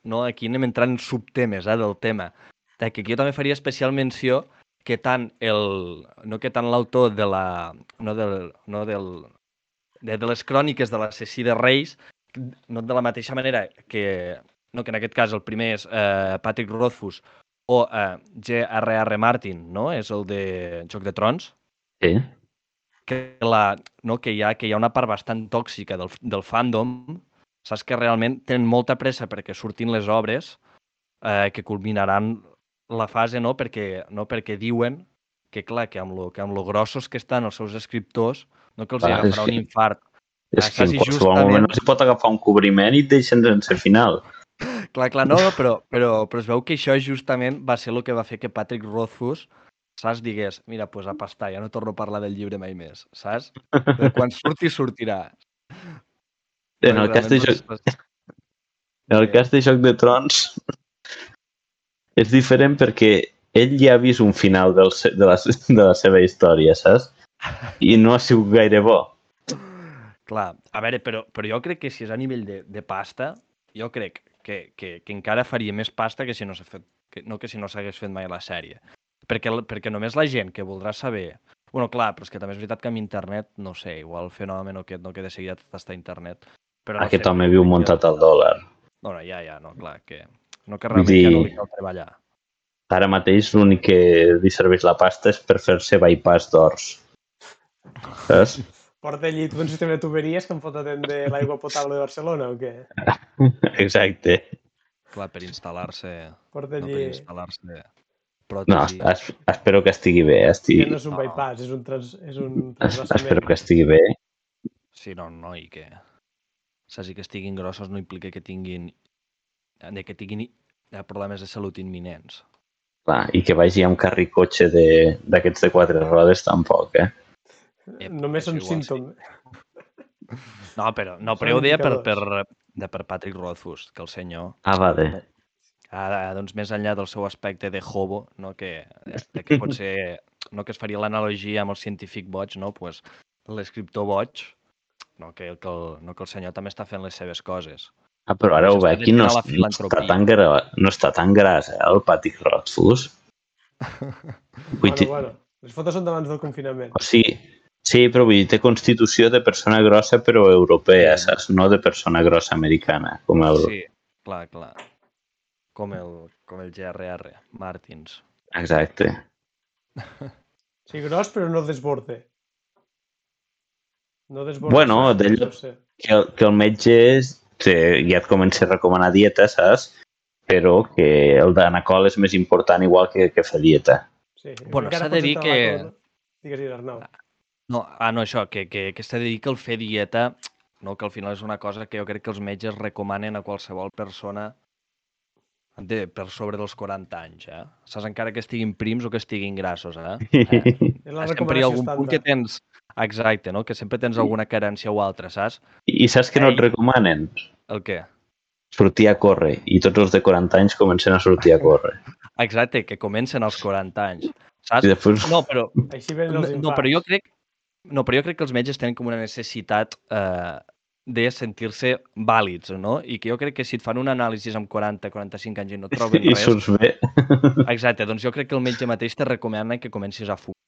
no? aquí anem entrant en subtemes eh, del tema, de que aquí jo també faria especial menció que tant el, no que tant l'autor de la, no del, no del, de, de les cròniques de l'assassí de Reis, no de la mateixa manera que, no, que en aquest cas el primer és eh, Patrick Rothfuss o eh, J.R.R. Martin, no? és el de Joc de Trons, Sí. que, la, no, que, hi ha, que hi ha una part bastant tòxica del, del fandom, saps que realment tenen molta pressa perquè surtin les obres eh, que culminaran la fase, no? Perquè, no? perquè diuen que, clar, que amb, lo, que amb lo grossos que estan els seus escriptors, no que els Clar, agafarà un que- infart. És Ah, que en qualsevol justament- moment no s'hi pot agafar un cobriment i et deixen sense final. Clar, clar, no, però, però, però es veu que això justament va ser el que va fer que Patrick Rothfuss, saps, digués, mira, pues a pastar, ja no torno a parlar del llibre mai més, saps? De quan surti, sortirà. En el cas de Joc, en el cas de Joc de Trons és diferent perquè ell ja ha vist un final del, de, la, de la seva història, saps? I no ha sigut gaire bo. Clar, a veure, però, però jo crec que si és a nivell de, de pasta, jo crec que, que, que encara faria més pasta que si no s'ha fet, que, no que si no s'hagués fet mai la sèrie. Perquè, perquè només la gent que voldrà saber... Bueno, clar, però és que també és veritat que amb internet, no sé, igual el fenomen aquest, no, que de seguida tot està a internet. Però no Aquest sé, home viu muntat al dòlar. No, no, ja, ja, no, clar, que... No que realment ja no li cal treballar. Ara mateix l'únic que li serveix la pasta és per fer-se bypass d'ors. Saps? Porta allí tot un sistema de tuberies que em pot atendre l'aigua potable de Barcelona o què? Exacte. Clar, per instal·lar-se... Porta No, per allí... instal·lar-se No, es, espero que estigui bé. Ja Estigui, no és un bypass, és un, trans, és un es, espero que estigui bé. Sí, no, no, i que... Saps, i que estiguin grossos no implica que tinguin... de que tinguin eh, problemes de salut imminents. Clar, I que vagi amb carricotxe de- d'aquests de, quatre rodes tampoc, eh? Ep, Només són igual sí. símptomes. No, però, no, però ho deia per, per, de per Patrick Rothfuss, que el senyor, Ah, vale. ah, doncs més enllà del seu aspecte de hobo, no, que, de que pot ser, no, que es faria l'analogia amb el científic boig, no, pues, l'escriptor boig, no que, que el, no que el senyor també està fent les seves coses. Ah, però ara ho veig, aquí no, no, està tan gra, no està tan gras, eh, el Patrick Rothfuss. Bueno, dir, bueno, les fotos són d'abans del confinament. o sigui, sí, però vull dir, té constitució de persona grossa però europea, Sí. saps? No de persona grossa americana, com el... Sí, clar, clar. Com el, com el GRR, Martins. Exacte. Sí, gros, però no desborde. No desborde. Bueno, d'ell-. Que el, que el metge és, te, ja et comença a recomanar dieta, saps? Però que el d'anacol és més important igual que, que fer dieta. Sí, Bueno, s'ha de dir que-. Digues, digues, Arnau. No, ah, no, això, que, que, que s'ha de dir que el fer dieta, no, que al final és una cosa que jo crec que els metges recomanen a qualsevol persona de, per sobre dels 40 anys, eh? Saps, encara que estiguin prims o que estiguin grassos, eh? eh? És la sempre hi ha algun punt que tens... Exacte, no? Que sempre tens alguna carència o altra, saps? I saps que no et Ei. recomanen? El què? Sortir a córrer. I tots els de 40 anys comencen a sortir a córrer. Exacte, que comencen als 40 anys, saps? I després... No, però, Així no, els infants. no, però jo crec no, però jo crec que els metges tenen com una necessitat eh, de sentir-se vàlids, no? I que jo crec que si et fan una anàlisi amb 40, 45 anys i no troben I res... surts bé. Exacte, doncs jo crec que el metge mateix te recomana que comencis a fumar,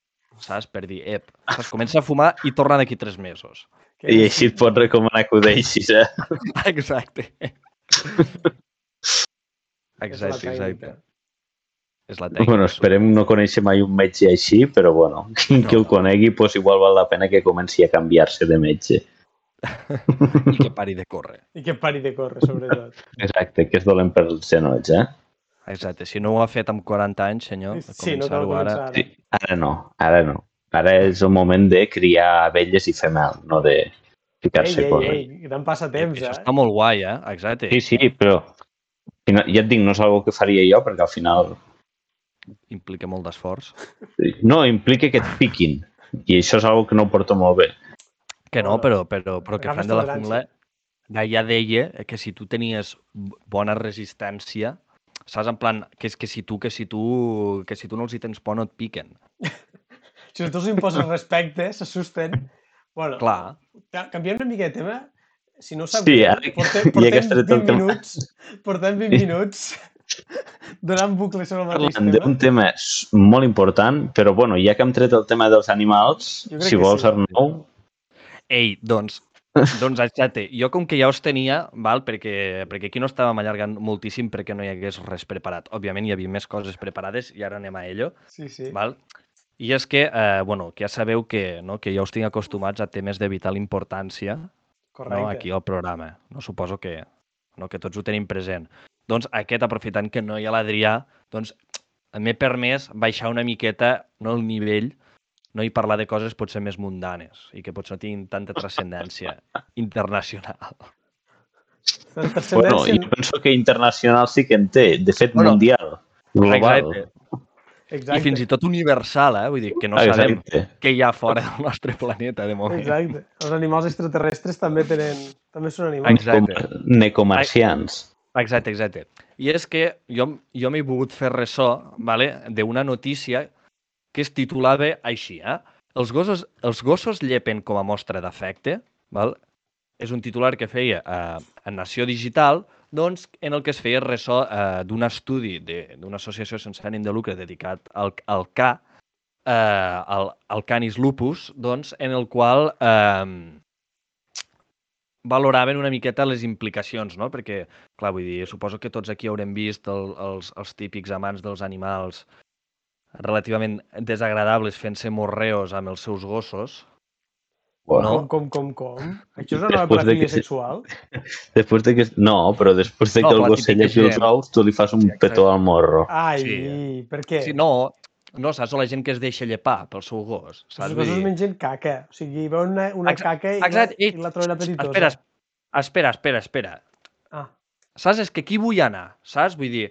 saps? Per dir, ep, saps? comença a fumar i torna d'aquí tres mesos. Que I així et pot recomanar que ho deixis, eh? Exacte. Exacte, exacte. És la tècnica. Bueno, esperem no conèixer mai un metge així, però bueno, qui No, que el conegui, pues igual val la pena que comenci a canviar-se de metge. I que pari de córrer. I que pari de córrer, sobretot. Exacte, que és dolent pels genolls, eh? Exacte. Si no ho ha fet amb 40 anys, senyor, Sí, no cal començar-ho ara... començar ara. Sí, ara no, ara no. Ara és el moment de criar abelles i fer mel, no de Ei, ficar-se a ei, córrer. ei, gran passatemps, Això eh? està molt guai, eh? Exacte. Sí, sí, però ja et dic, no és una que faria jo, perquè al final Implica molt d'esforç. no, implica que et piquin. I això és una que no ho porto molt bé. Que no, però, però, però que Fran de la. Fungla ja, ja deia que si tu tenies bona resistència, saps? En plan, que és que si tu, que si tu, que si tu no els hi tens por no et piquen. Si tu els imposes respecte, s'assusten. Bueno, Clar. ca- canviem una mica de tema. Si no ho sap, Sí, portem, ja portem tret el 20 tema. minuts, portem 20 minuts donant bucles sobre el mateix tema. d'un tema molt important, però bueno, ja que hem tret el tema dels animals, si vols, sí. Arnau, Ei, doncs, doncs exacte. Jo com que ja us tenia, val? Perquè, perquè aquí no estàvem allargant moltíssim perquè no hi hagués res preparat. Òbviament hi havia més coses preparades i ara anem a ello. Sí, sí. Val? I és que, eh, bueno, que ja sabeu que, no, que ja us tinc acostumats a temes de vital importància Correcte. no, aquí al programa. No suposo que, no, que tots ho tenim present. Doncs aquest, aprofitant que no hi ha l'Adrià, doncs m'he permès baixar una miqueta no, el nivell no i parlar de coses potser més mundanes i que potser no tinguin tanta transcendència internacional. Bueno, jo penso que internacional sí que en té, de fet Bueno, mundial, global. Exacte. Exacte. I fins i tot universal, eh? Vull dir, que no sabem Exacte. què hi ha fora del nostre planeta, de moment. Exacte. Els animals extraterrestres també tenen... també són animals. Exacte. Com necomarcians. Exacte, exacte. I és que jo, jo m'he volgut fer ressò vale, d'una notícia que es titulava així, eh? Els gossos, els gossos llepen com a mostra d'afecte, val? és un titular que feia eh, Nació Digital, doncs, en el que es feia ressò eh, d'un estudi d'una associació sense ànim de lucre dedicat al, al Ca, eh, al, al Canis lupus, doncs, en el qual eh, valoraven una miqueta les implicacions, no? Perquè, clar, vull dir, suposo que tots aquí haurem vist el, els, els típics amants dels animals relativament desagradables fent-se morreos amb els seus gossos. Bueno, Com, com, com, com? Això és una nova de que se- sexual? Després de que... No, però després de No, que el però la gos llepi els ous, tu li fas un Sí, exacte. petó al morro. Ai, Sí. per què? Sí, no, no, saps? O la gent que es deixa llepar pel seu gos, Els saps? Vull gossos mengen caca. O sigui, veuen una, una Ex- caca i, Exacte. la, i la troben apetitosa. Espera, espera, espera, espera. Ah, Saps? És que aquí vull anar, saps? Vull dir,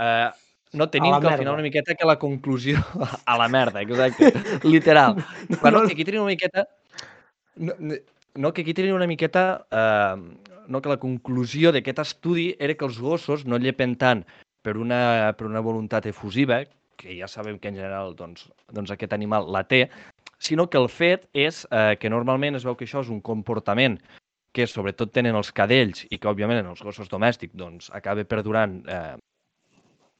eh, no tenim que al final una miqueta que la conclusió... a la merda, exacte, literal. No, No, que aquí tenim una miqueta... No, no- no, que aquí tenim una miqueta... Eh, no, que la conclusió d'aquest estudi era que els gossos no llepen tant per una, per una voluntat efusiva, que ja sabem que en general doncs, doncs aquest animal la té, sinó que el fet és eh, que normalment es veu que això és un comportament que sobretot tenen els cadells i que, òbviament, en els gossos domèstics doncs, acaba perdurant eh,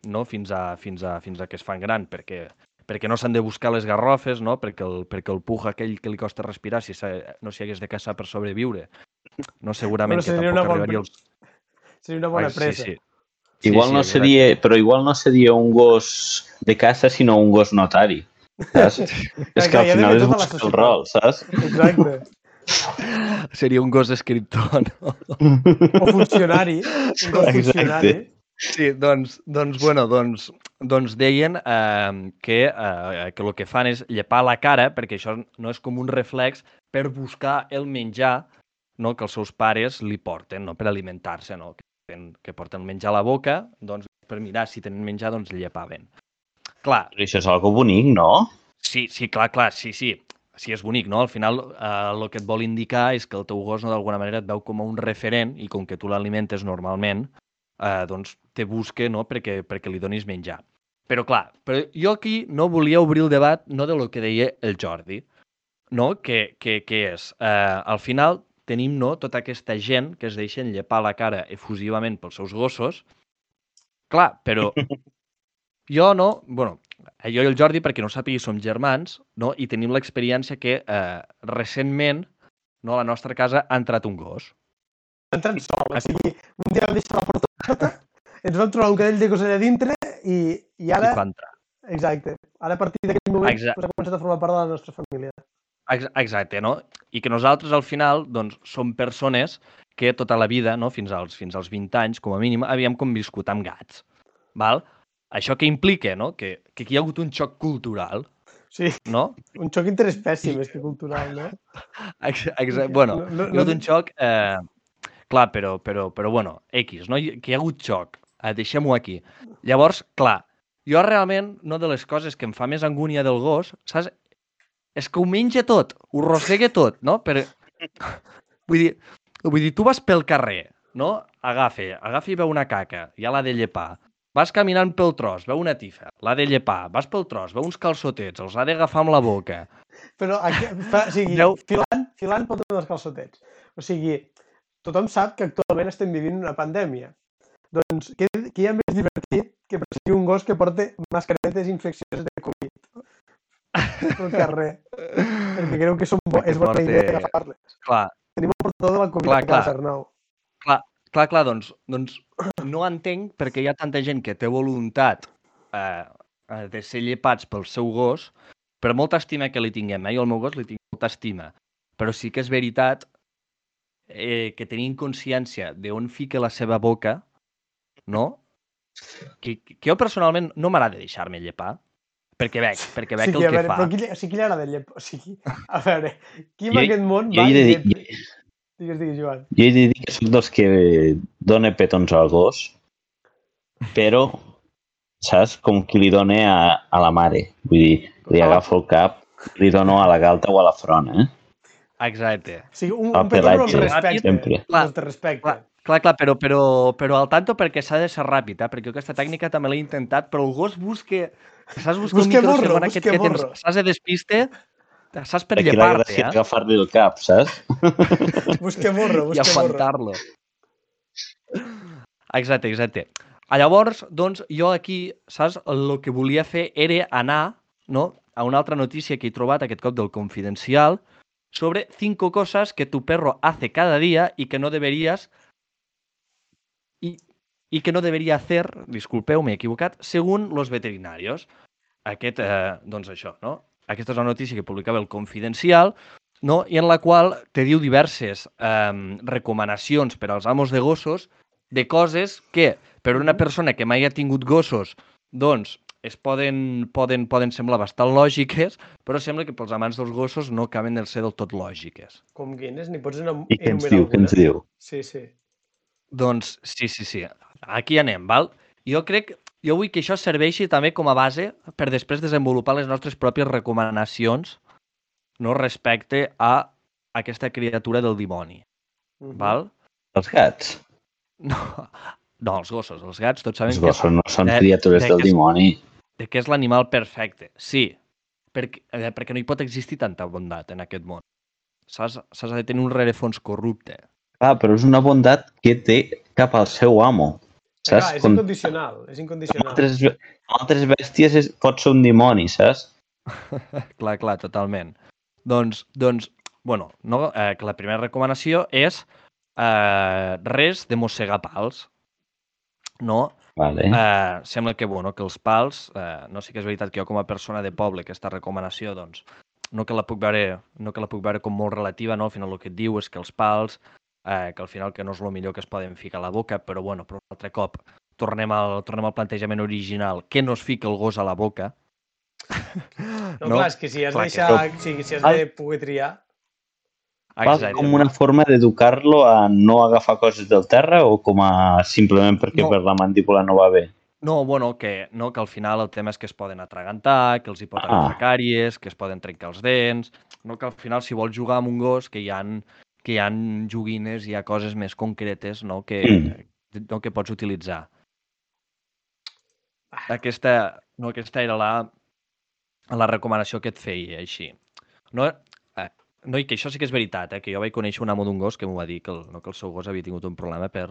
no? fins, a, fins, a, fins a que es fan gran, perquè, perquè no s'han de buscar les garrofes, no? perquè, el, perquè el puj aquell que li costa respirar, si no s'hi hagués de caçar per sobreviure, no segurament Però que seria tampoc una bona arribaria als... seria una bona Ai, presa. Sí, sí. Igual sí, no exacte. seria, però igual no seria un gos de caça, sinó un gos notari. Saps? és que al final és tota buscar el rol, saps? Exacte. Seria un gos escriptor, no? O funcionari. Un gos Exacte. funcionari. Sí, doncs, doncs, bueno, doncs, doncs deien eh, que, eh, que el que fan és llepar la cara, perquè això no és com un reflex, per buscar el menjar no, que els seus pares li porten, no, per alimentar-se, no? que, que porten menjar a la boca, doncs per mirar si tenen menjar, doncs llepaven. Clar, Però això és algo bonic, no? Sí, sí, clar, clar, sí, sí. Sí, és bonic, no? Al final, eh, el que et vol indicar és que el teu gos, no, d'alguna manera, et veu com a un referent i com que tu l'alimentes normalment, eh, doncs te busca no? perquè, perquè li donis menjar. Però clar, però jo aquí no volia obrir el debat no de lo que deia el Jordi, no? que, que, que és, eh, al final tenim no, tota aquesta gent que es deixen llepar la cara efusivament pels seus gossos. Clar, però jo no, bueno, eh, jo i el Jordi, perquè no sàpigui, som germans, no? i tenim l'experiència que eh, recentment no, a la nostra casa ha entrat un gos. Entren sol. O sigui, un dia vam deixar la porta oberta, ens vam trobar un cadell de gos allà dintre i, i ara... I va entrar. Exacte. Ara a partir d'aquell moment Exacte. pues, ha començat a formar part de la nostra família. Ex- Exacte, no? I que nosaltres, al final, doncs, som persones que tota la vida, no? fins, als, fins als 20 anys, com a mínim, havíem conviscut amb gats. Val? Això que implica no? que, que aquí hi ha hagut un xoc cultural, Sí, no? un xoc interespècie més que cultural, no? Ex Exacte. Bueno, No- no- hi ha hagut no- un xoc... Eh, clar, però, però, però bueno, X, no? Que hi ha hagut xoc. Eh, Deixem-ho aquí. Llavors, clar, jo realment, no de les coses que em fa més angúnia del gos, saps? És que ho menja tot, ho rossega tot, no? Per... Vull dir, vull dir, tu vas pel carrer, no? Agafa, agafa i veu una caca, ja l'ha de llepar. Vas caminant pel tros, veu una tifa, l'ha de llepar. Vas pel tros, veu uns calçotets, els ha d'agafar amb la boca. Però aquí, fa, o sigui, Deu- filant, filant pel tema dels calçotets. O sigui, tothom sap que actualment estem vivint una pandèmia. Doncs què, què hi ha més divertit que perseguir un gos que porta mascaretes infeccioses de Covid pel carrer? Perquè creu que són bo, és bona Porta- idea agafar-les. Clar, Tenim el portador de la Covid Clar, a casa, clar. Arnau. clar, clar, doncs, doncs no entenc perquè hi ha tanta gent que té voluntat eh, eh, de ser llepats pel seu gos, per molta estima que li tinguem, eh? jo al meu gos li tinc molta estima, però sí que és veritat eh, que tenim consciència d'on fica la seva boca, no? Que, que jo personalment no m'agrada deixar-me llepar, perquè veig, perquè veig Sí, el que, a que veure, fa. però qui, o sigui, qui li agrada llep? O sigui, a veure, qui en Jo- aquest món jo va he de dir- llep? Digues, digues, Joan. Jo he de dir que sóc dels que dona petons al gos, però, saps, com qui li dona a, a la mare. Vull dir, li agafo el cap, li dono a la galta o a la front, eh? Exacte. Sigui, un, El un els pelatge, respecta. sempre. Els té respecte. Clar, clar, clar però, però, però al tanto perquè s'ha de ser ràpid, eh? perquè aquesta tècnica també l'he intentat, però el gos busca... Saps buscar un Busca morro, microsegon aquest que tens, morro. saps de despiste, saps per Aquí la llepar-te, gràcia és eh? agafar-li el cap, saps? Busca morro, i busca morro. aguantar-lo. Exacte, exacte. A llavors, doncs, jo aquí, saps, el que volia fer era anar no, a una altra notícia que he trobat aquest cop del Confidencial sobre cinco cosas que tu perro hace cada día y que no deberías y, y que no debería hacer, disculpeu, m'he equivocat, según los veterinarios. Aquest, eh, doncs això, no? Aquesta és una notícia que publicava el Confidencial, no? i en la qual te diu diverses eh, recomanacions per als amos de gossos de coses que, per una persona que mai ha tingut gossos, doncs es poden, poden, poden semblar bastant lògiques, però sembla que pels amants dels gossos no acaben de ser del tot lògiques. Com quines? N'hi pots enum- I què ens enumerar diu, què ens diu? Sí, sí. Doncs sí, sí, sí. Aquí anem, val? Jo crec, jo vull que això serveixi també com a base per després desenvolupar les nostres pròpies recomanacions no respecte a aquesta criatura del dimoni, Mhm. val? Els gats. No, no els gossos, els gats, tots sabem Els que, gossos no són de- criatures de del dimoni. De que és l'animal perfecte. Sí, perquè, eh, perquè no hi pot existir tanta bondat en aquest món. S'has de tenir un rerefons corrupte. Clar, però és una bondat que té cap al seu amo. Clar, Saps? és Com incondicional, és incondicional. altres, altres bèsties és, pot ser un dimoni, saps? clar, clar, totalment. Doncs, doncs bueno, no, eh, que la primera recomanació és eh, res de mossegar pals. No? Vale. Eh, sembla que, bueno, que els pals, eh, no sé que és veritat que jo com a persona de poble aquesta recomanació, doncs, no que la puc veure, no que la puc veure com molt relativa, no? al final el que et diu és que els pals, eh, que al final que no és el millor que es poden ficar a la boca, però bueno, però un altre cop tornem al, tornem al plantejament original, que no es fica el gos a la boca. No, clar, és que si has, clar de que- deixar, si, si has de poder triar... Pals com una forma d'educar-lo a no agafar coses del terra o com a simplement perquè No. per la mandíbula no va bé? No, bueno, que, no, que al final el tema és que es poden atragantar, que els hi pot Ah. agafar càries, que es poden trencar els dents... No, que al final, si vols jugar amb un gos, que hi han, que hi han joguines, hi ha coses més concretes no, que, Mm. no, que pots utilitzar. Aquesta, no, aquesta era la, la recomanació que et feia, així. No, no, i que això sí que és veritat, eh, que jo vaig conèixer un amo d'un gos que m'ho va dir que el, no, que el seu gos havia tingut un problema per,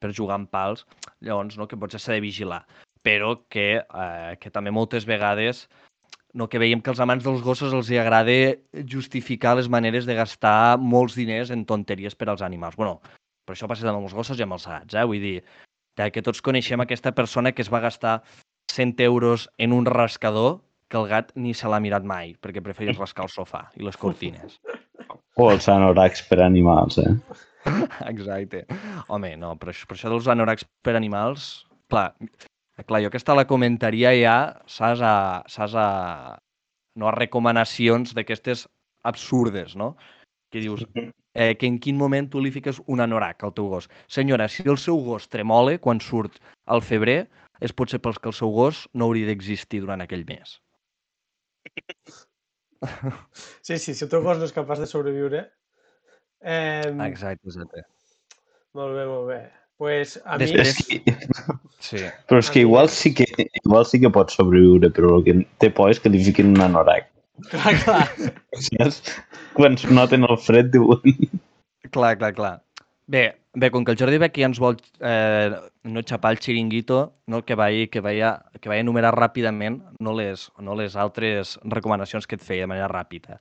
per jugar amb pals, llavors no, que potser s'ha de vigilar, però que, eh, que també moltes vegades no, que veiem que als amants dels gossos els hi agrada justificar les maneres de gastar molts diners en tonteries per als animals. bueno, però això passa amb els gossos i amb els gats, eh? vull dir, que tots coneixem aquesta persona que es va gastar 100 euros en un rascador que el gat ni se l'ha mirat mai, perquè prefereix rascar el sofà i les cortines. O els anoraks per animals, eh? Exacte. Home, no, però, això- però això dels anoracs per animals, clar, clar, jo aquesta la comentaria ja, saps, a, saps a, no, a recomanacions d'aquestes absurdes, no? Que dius, eh, que en quin moment tu li fiques un anorac al teu gos. Senyora, si el seu gos tremole quan surt al febrer, és potser pels que el seu gos no hauria d'existir durant aquell mes. Sí, sí, si el teu gos no és capaç de sobreviure... Eh, Exacte, exacte. molt bé, molt bé. pues a Després- mi... Sí. però és que igual sí que, igual sí que pot sobreviure, però el que té por és que li fiquin un anorac. Clar, clar. Saps? Quan noten el fred diuen... Clar, clar, clar. Bé, bé, com que el Jordi ja ens vol eh, no xapar el xiringuito, no, que, vaig, que, vaig, que vaig enumerar ràpidament, no les, no les altres recomanacions que et feia de manera ràpida.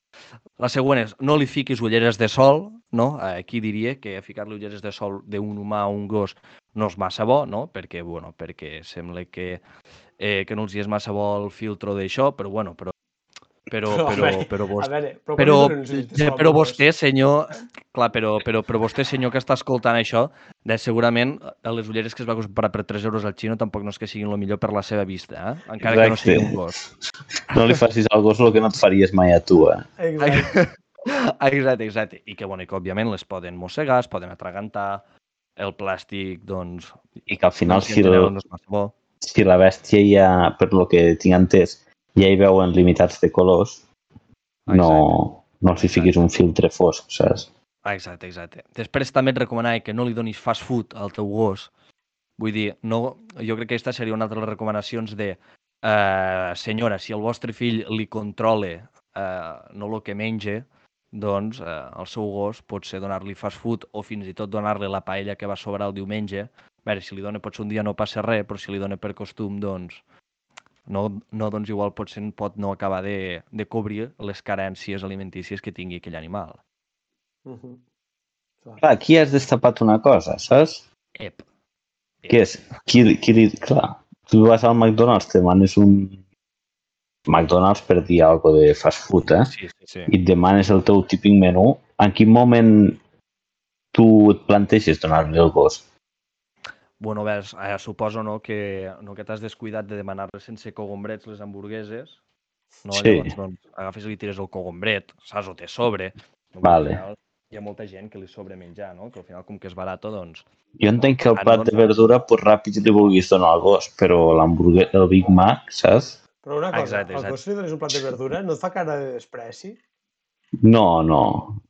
La següent és, no li fiquis ulleres de sol, no? Aquí diria que ficar-li ulleres de sol d'un humà a un gos no és massa bo, no? Perquè, bueno, perquè sembla que, eh, que no els hi és massa bo el filtro d'això, però, bueno, però Però, Però, però, però, vos, A veure, però, però, llits però de vostè, senyor, clar, però, però, però vostè, senyor, que està escoltant això, de segurament eh, les ulleres que es va comprar per 3 euros al xino tampoc no és que siguin el millor per la seva vista, eh? encara que no Exacte. sigui un gos. No li facis al gos el que no et faries mai a tu, eh? Exacte. Exacte, exacte. I que, bueno, i que òbviament les poden mossegar, es poden atragantar, el plàstic, doncs, I que al final, si el, si la bèstia ja, per lo que tinc entès, ja hi veuen limitats de colors, no, no els hi fiquis un filtre fosc, saps? Ah, Exacte, exacte. Després també et recomanava que no li donis fast food al teu gos. Vull dir, no, jo crec que aquesta seria una altra de les recomanacions de eh, senyora, si el vostre fill li controle eh, no el que menja, doncs eh, el seu gos pot ser donar-li fast food o fins i tot donar-li la paella que va sobrar el diumenge. A veure, si li dona potser un dia no passa res, però si li dona per costum, doncs no, no doncs igual potser pot no acabar de, de cobrir les carències alimentícies que tingui aquell animal. Mhm. Clar. Clar, aquí has destapat una cosa, saps? Ep. Què és? Qui, qui li... Clar, tu vas al McDonald's, te demanes un McDonald's per dir alguna de fast food, eh? Sí, sí, sí. I et demanes el teu típic menú. En quin moment tu et planteges donar-li el gos? Bueno, ves, eh, suposo no, que, no, que t'has descuidat de demanar-les sense cogombrets les hamburgueses. No? Sí. Llavors, doncs, agafes i li tires el cogombret, saps? O te sobre. No? Vale. Al final, hi ha molta gent que li sobre menjar, no? Que al final, com que és barat, doncs... Jo entenc que el Ah, no, plat de no. verdura pues, ràpid li vulguis donar al gos, però l'hamburguer, el Big Mac, saps? Però una cosa, Exacte, al exacte. gos si li dones un plat de verdura no et fa cara de despreci? No, no,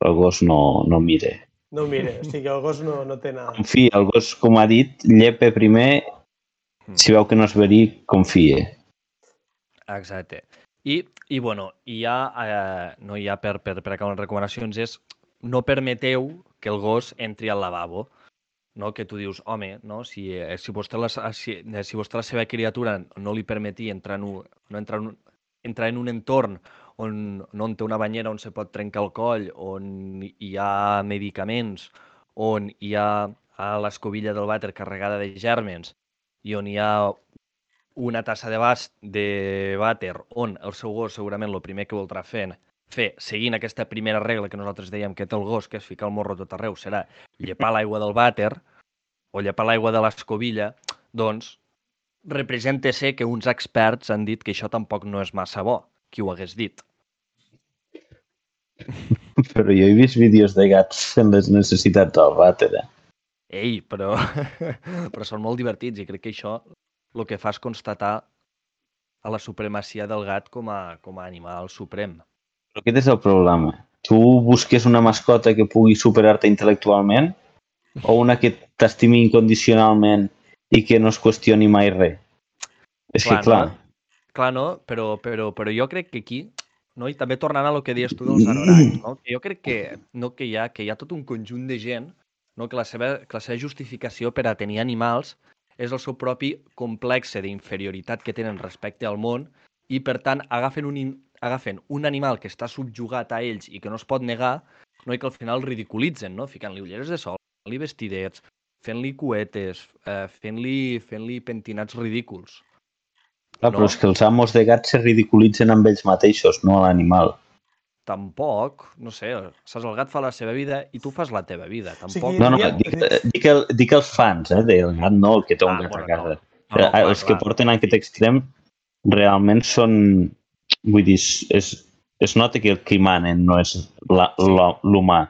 el gos no, no mire. No, mira, o sigui, el gos no, no té nada. Confia, el gos, com ha dit, llepe primer, Mm. si veu que no és verí, confie. Exacte. I, i bueno, i ja, eh, no hi ha per, per, per acabar les recomanacions, és no permeteu que el gos entri al lavabo. No? Que tu dius, home, no? si, eh, si, vostè la, si, eh, si vostè la seva criatura no li permeti entrar en un, no entrar en un, entrar en un entorn on no on té una banyera on se pot trencar el coll, on hi ha medicaments, on hi ha a l'escobilla del vàter carregada de gèrmens i on hi ha una tassa de, bas, de vàter on el seu gos segurament el primer que voldrà fer, fer seguint aquesta primera regla que nosaltres dèiem que té el gos, que és ficar el morro tot arreu, serà llepar l'aigua del vàter o llepar l'aigua de l'escobilla, doncs representa ser que uns experts han dit que això tampoc no és massa bo. Qui ho hagués dit? Però jo he vist vídeos de gats fent les necessitats del vàter. Eh? Ei, però, però són molt divertits i crec que això el que fa és constatar a la supremacia del gat com a, com a animal suprem. Però aquest és el problema. Tu busques una mascota que pugui superar-te intel·lectualment o una que t'estimi incondicionalment i que no es qüestioni mai res? És Clar, que, clar, no? Clar, no? Però, però, però jo crec que aquí, no? i també tornant a lo que deies tu dels anoracs, no? que jo crec que, no, que, hi ha, que hi ha tot un conjunt de gent no? que, la seva, que la seva justificació per a tenir animals és el seu propi complexe d'inferioritat que tenen respecte al món i, per tant, agafen un, agafen un animal que està subjugat a ells i que no es pot negar no? i que al final ridiculitzen, no? ficant-li ulleres de sol, fent-li vestidets, fent-li cuetes, eh, fent-li fent pentinats ridículs. Clar, però no. és que els amos de gats se ridiculitzen amb ells mateixos, no a l'animal. Tampoc, no sé, saps, el gat fa la seva vida i tu fas la teva vida. Tampoc... sigui, No, no, dic, dic, el, dic els fans eh, del gat, no el que té un Ah, gat bueno, a casa. no. No, no, clar, els que clar. porten a aquest extrem realment són... Vull dir, es, es, nota que el que manen no és Sí. l'humà,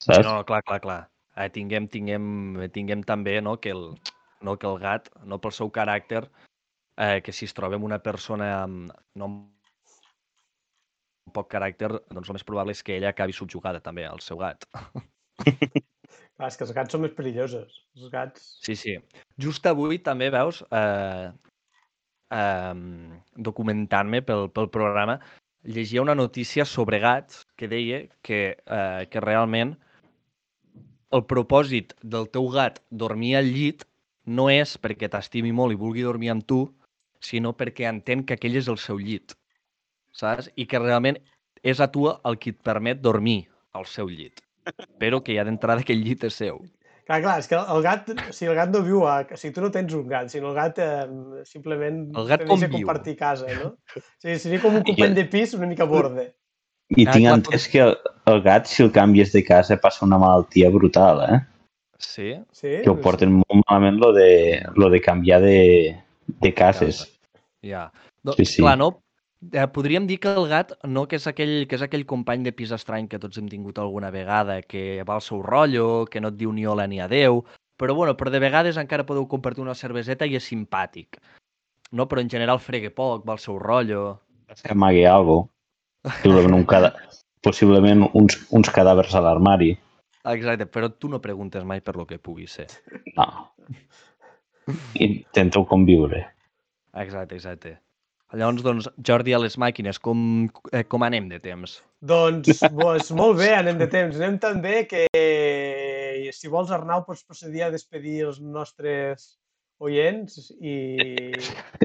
Sí, saps? no, no, clar, clar, clar. Eh, tinguem, tinguem, tinguem també no, que, el, no, que el gat, no pel seu caràcter, eh, que si es troba amb una persona amb, no, amb poc caràcter, doncs el més probable és que ella acabi subjugada també al seu gat. Clar, és que els gats són més perillosos. Els gats... Sí, sí. Just avui també, veus, eh, eh, documentant-me pel, pel programa, llegia una notícia sobre gats que deia que, eh, que realment el propòsit del teu gat dormir al llit no és perquè t'estimi molt i vulgui dormir amb tu, sinó perquè entén que aquell és el seu llit, saps? I que realment és a tu el qui et permet dormir al seu llit, però que ja d'entrada aquell llit és seu. Clar, clar, és que el gat, sigui, el gat no viu a... Sigui, tu no tens un gat, sinó el gat eh, simplement El gat deixa conviu. compartir casa, no? O sigui, seria com un company de pis una mica borde. I Ah, tinc clar, entès que el, el gat, si el canvies de casa, passa una malaltia brutal, eh? Sí? Sí? Que ho porten molt malament lo de, lo de canviar de, de cases. Ja. No, Sí, sí. Clar, no? Eh, podríem dir que el gat no que és, aquell, que és aquell company de pis estrany que tots hem tingut alguna vegada, que va al seu rotllo, que no et diu ni hola ni adeu, però, bueno, però de vegades encara podeu compartir una cerveseta i és simpàtic. No? Però en general fregue poc, va al seu rotllo... Que amagui alguna cosa. Possiblement, un cada... Possiblement uns, uns cadàvers a l'armari. Exacte, però tu no preguntes mai per lo que pugui ser. No. Intento conviure. Exacte, exacte. Llavors, doncs, Jordi, a les màquines, com, eh, com anem de temps? Doncs, doncs molt bé, anem de temps. Anem tan bé que, si vols, Arnau, pots procedir a despedir els nostres oients i...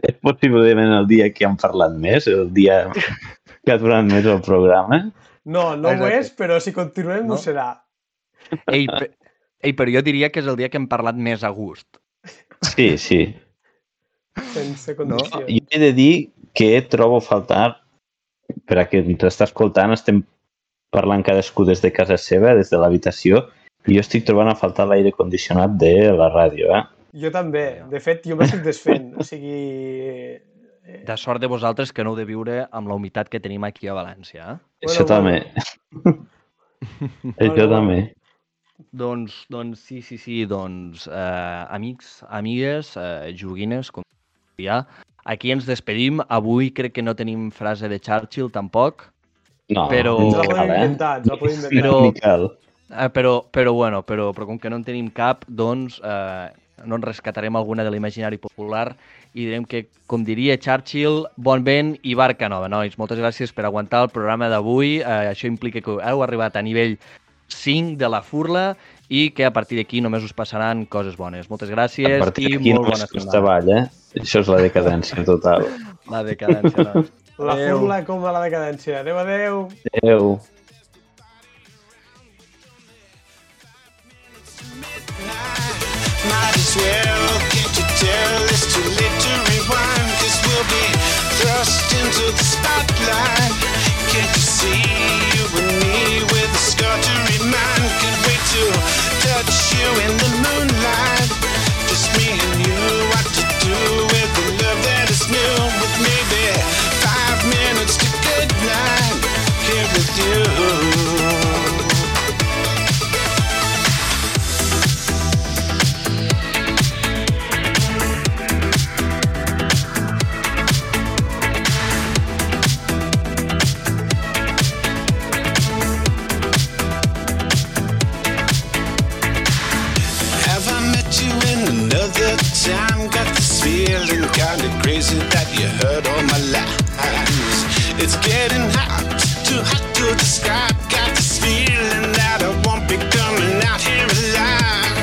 És possiblement el dia que han parlat més, el dia que ha durat més el programa. No, no ho Exacte. és, però si continuem No? ho serà. Ei, pe... Ei, però jo diria que és el dia que hem parlat més a gust. Sí, sí. sense No? condicions. Jo he de dir que trobo a faltar, per a que ens està escoltant, estem parlant cadascú des de casa seva, des de l'habitació, i jo estic trobant a faltar l'aire condicionat de la ràdio, eh? Jo també. De fet, jo m'estic desfent. O sigui... eh, De sort de vosaltres que no heu de viure amb la humitat que tenim aquí a València. Eh? Això Bueno, també. Això bueno. també. Doncs, doncs sí, sí, sí, doncs eh, amics, amigues, eh, joguines, com ja, aquí ens despedim. Avui crec que no tenim frase de Churchill tampoc, No, Però- Ens la podem eh? inventar, ens la podem inventar. Però- eh, però, però bueno, però, però com que no en tenim cap, doncs eh, no ens rescatarem alguna de l'imaginari popular i direm que, com diria Churchill, bon vent i barca nova, nois. Moltes gràcies per aguantar el programa d'avui. Eh, això implica que heu arribat a nivell 5 de la furla i que a partir d'aquí només us passaran coses bones. Moltes gràcies A partir i molt costa setmana. avall, eh? Això és la decadència total. La decadència, doncs. La Adéu. furla com a la decadència. Adéu, adéu. Adéu. Might as well, can't you tell it's too late to rewind? Cause we'll be thrust into the spotlight. See you and me with a remind? Can't wait to touch you in the moonlight. Just me and you, what to do with the love that is new? With maybe five minutes to. Here with you. You in another time? Got this feeling kinda crazy that you heard all my lies. It's getting hot, too hot to describe. Got this feeling that I won't be coming out here alive.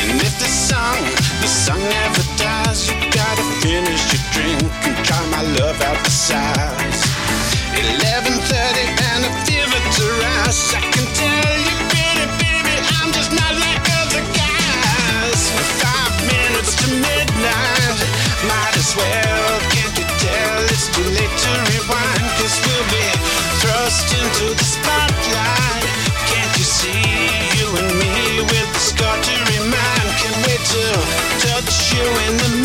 And if the song, the song never dies, you gotta finish your drink and try my love out the size. 11:30 into the spotlight. Can't you see you and me with the scar to remind? Can't wait to touch you in the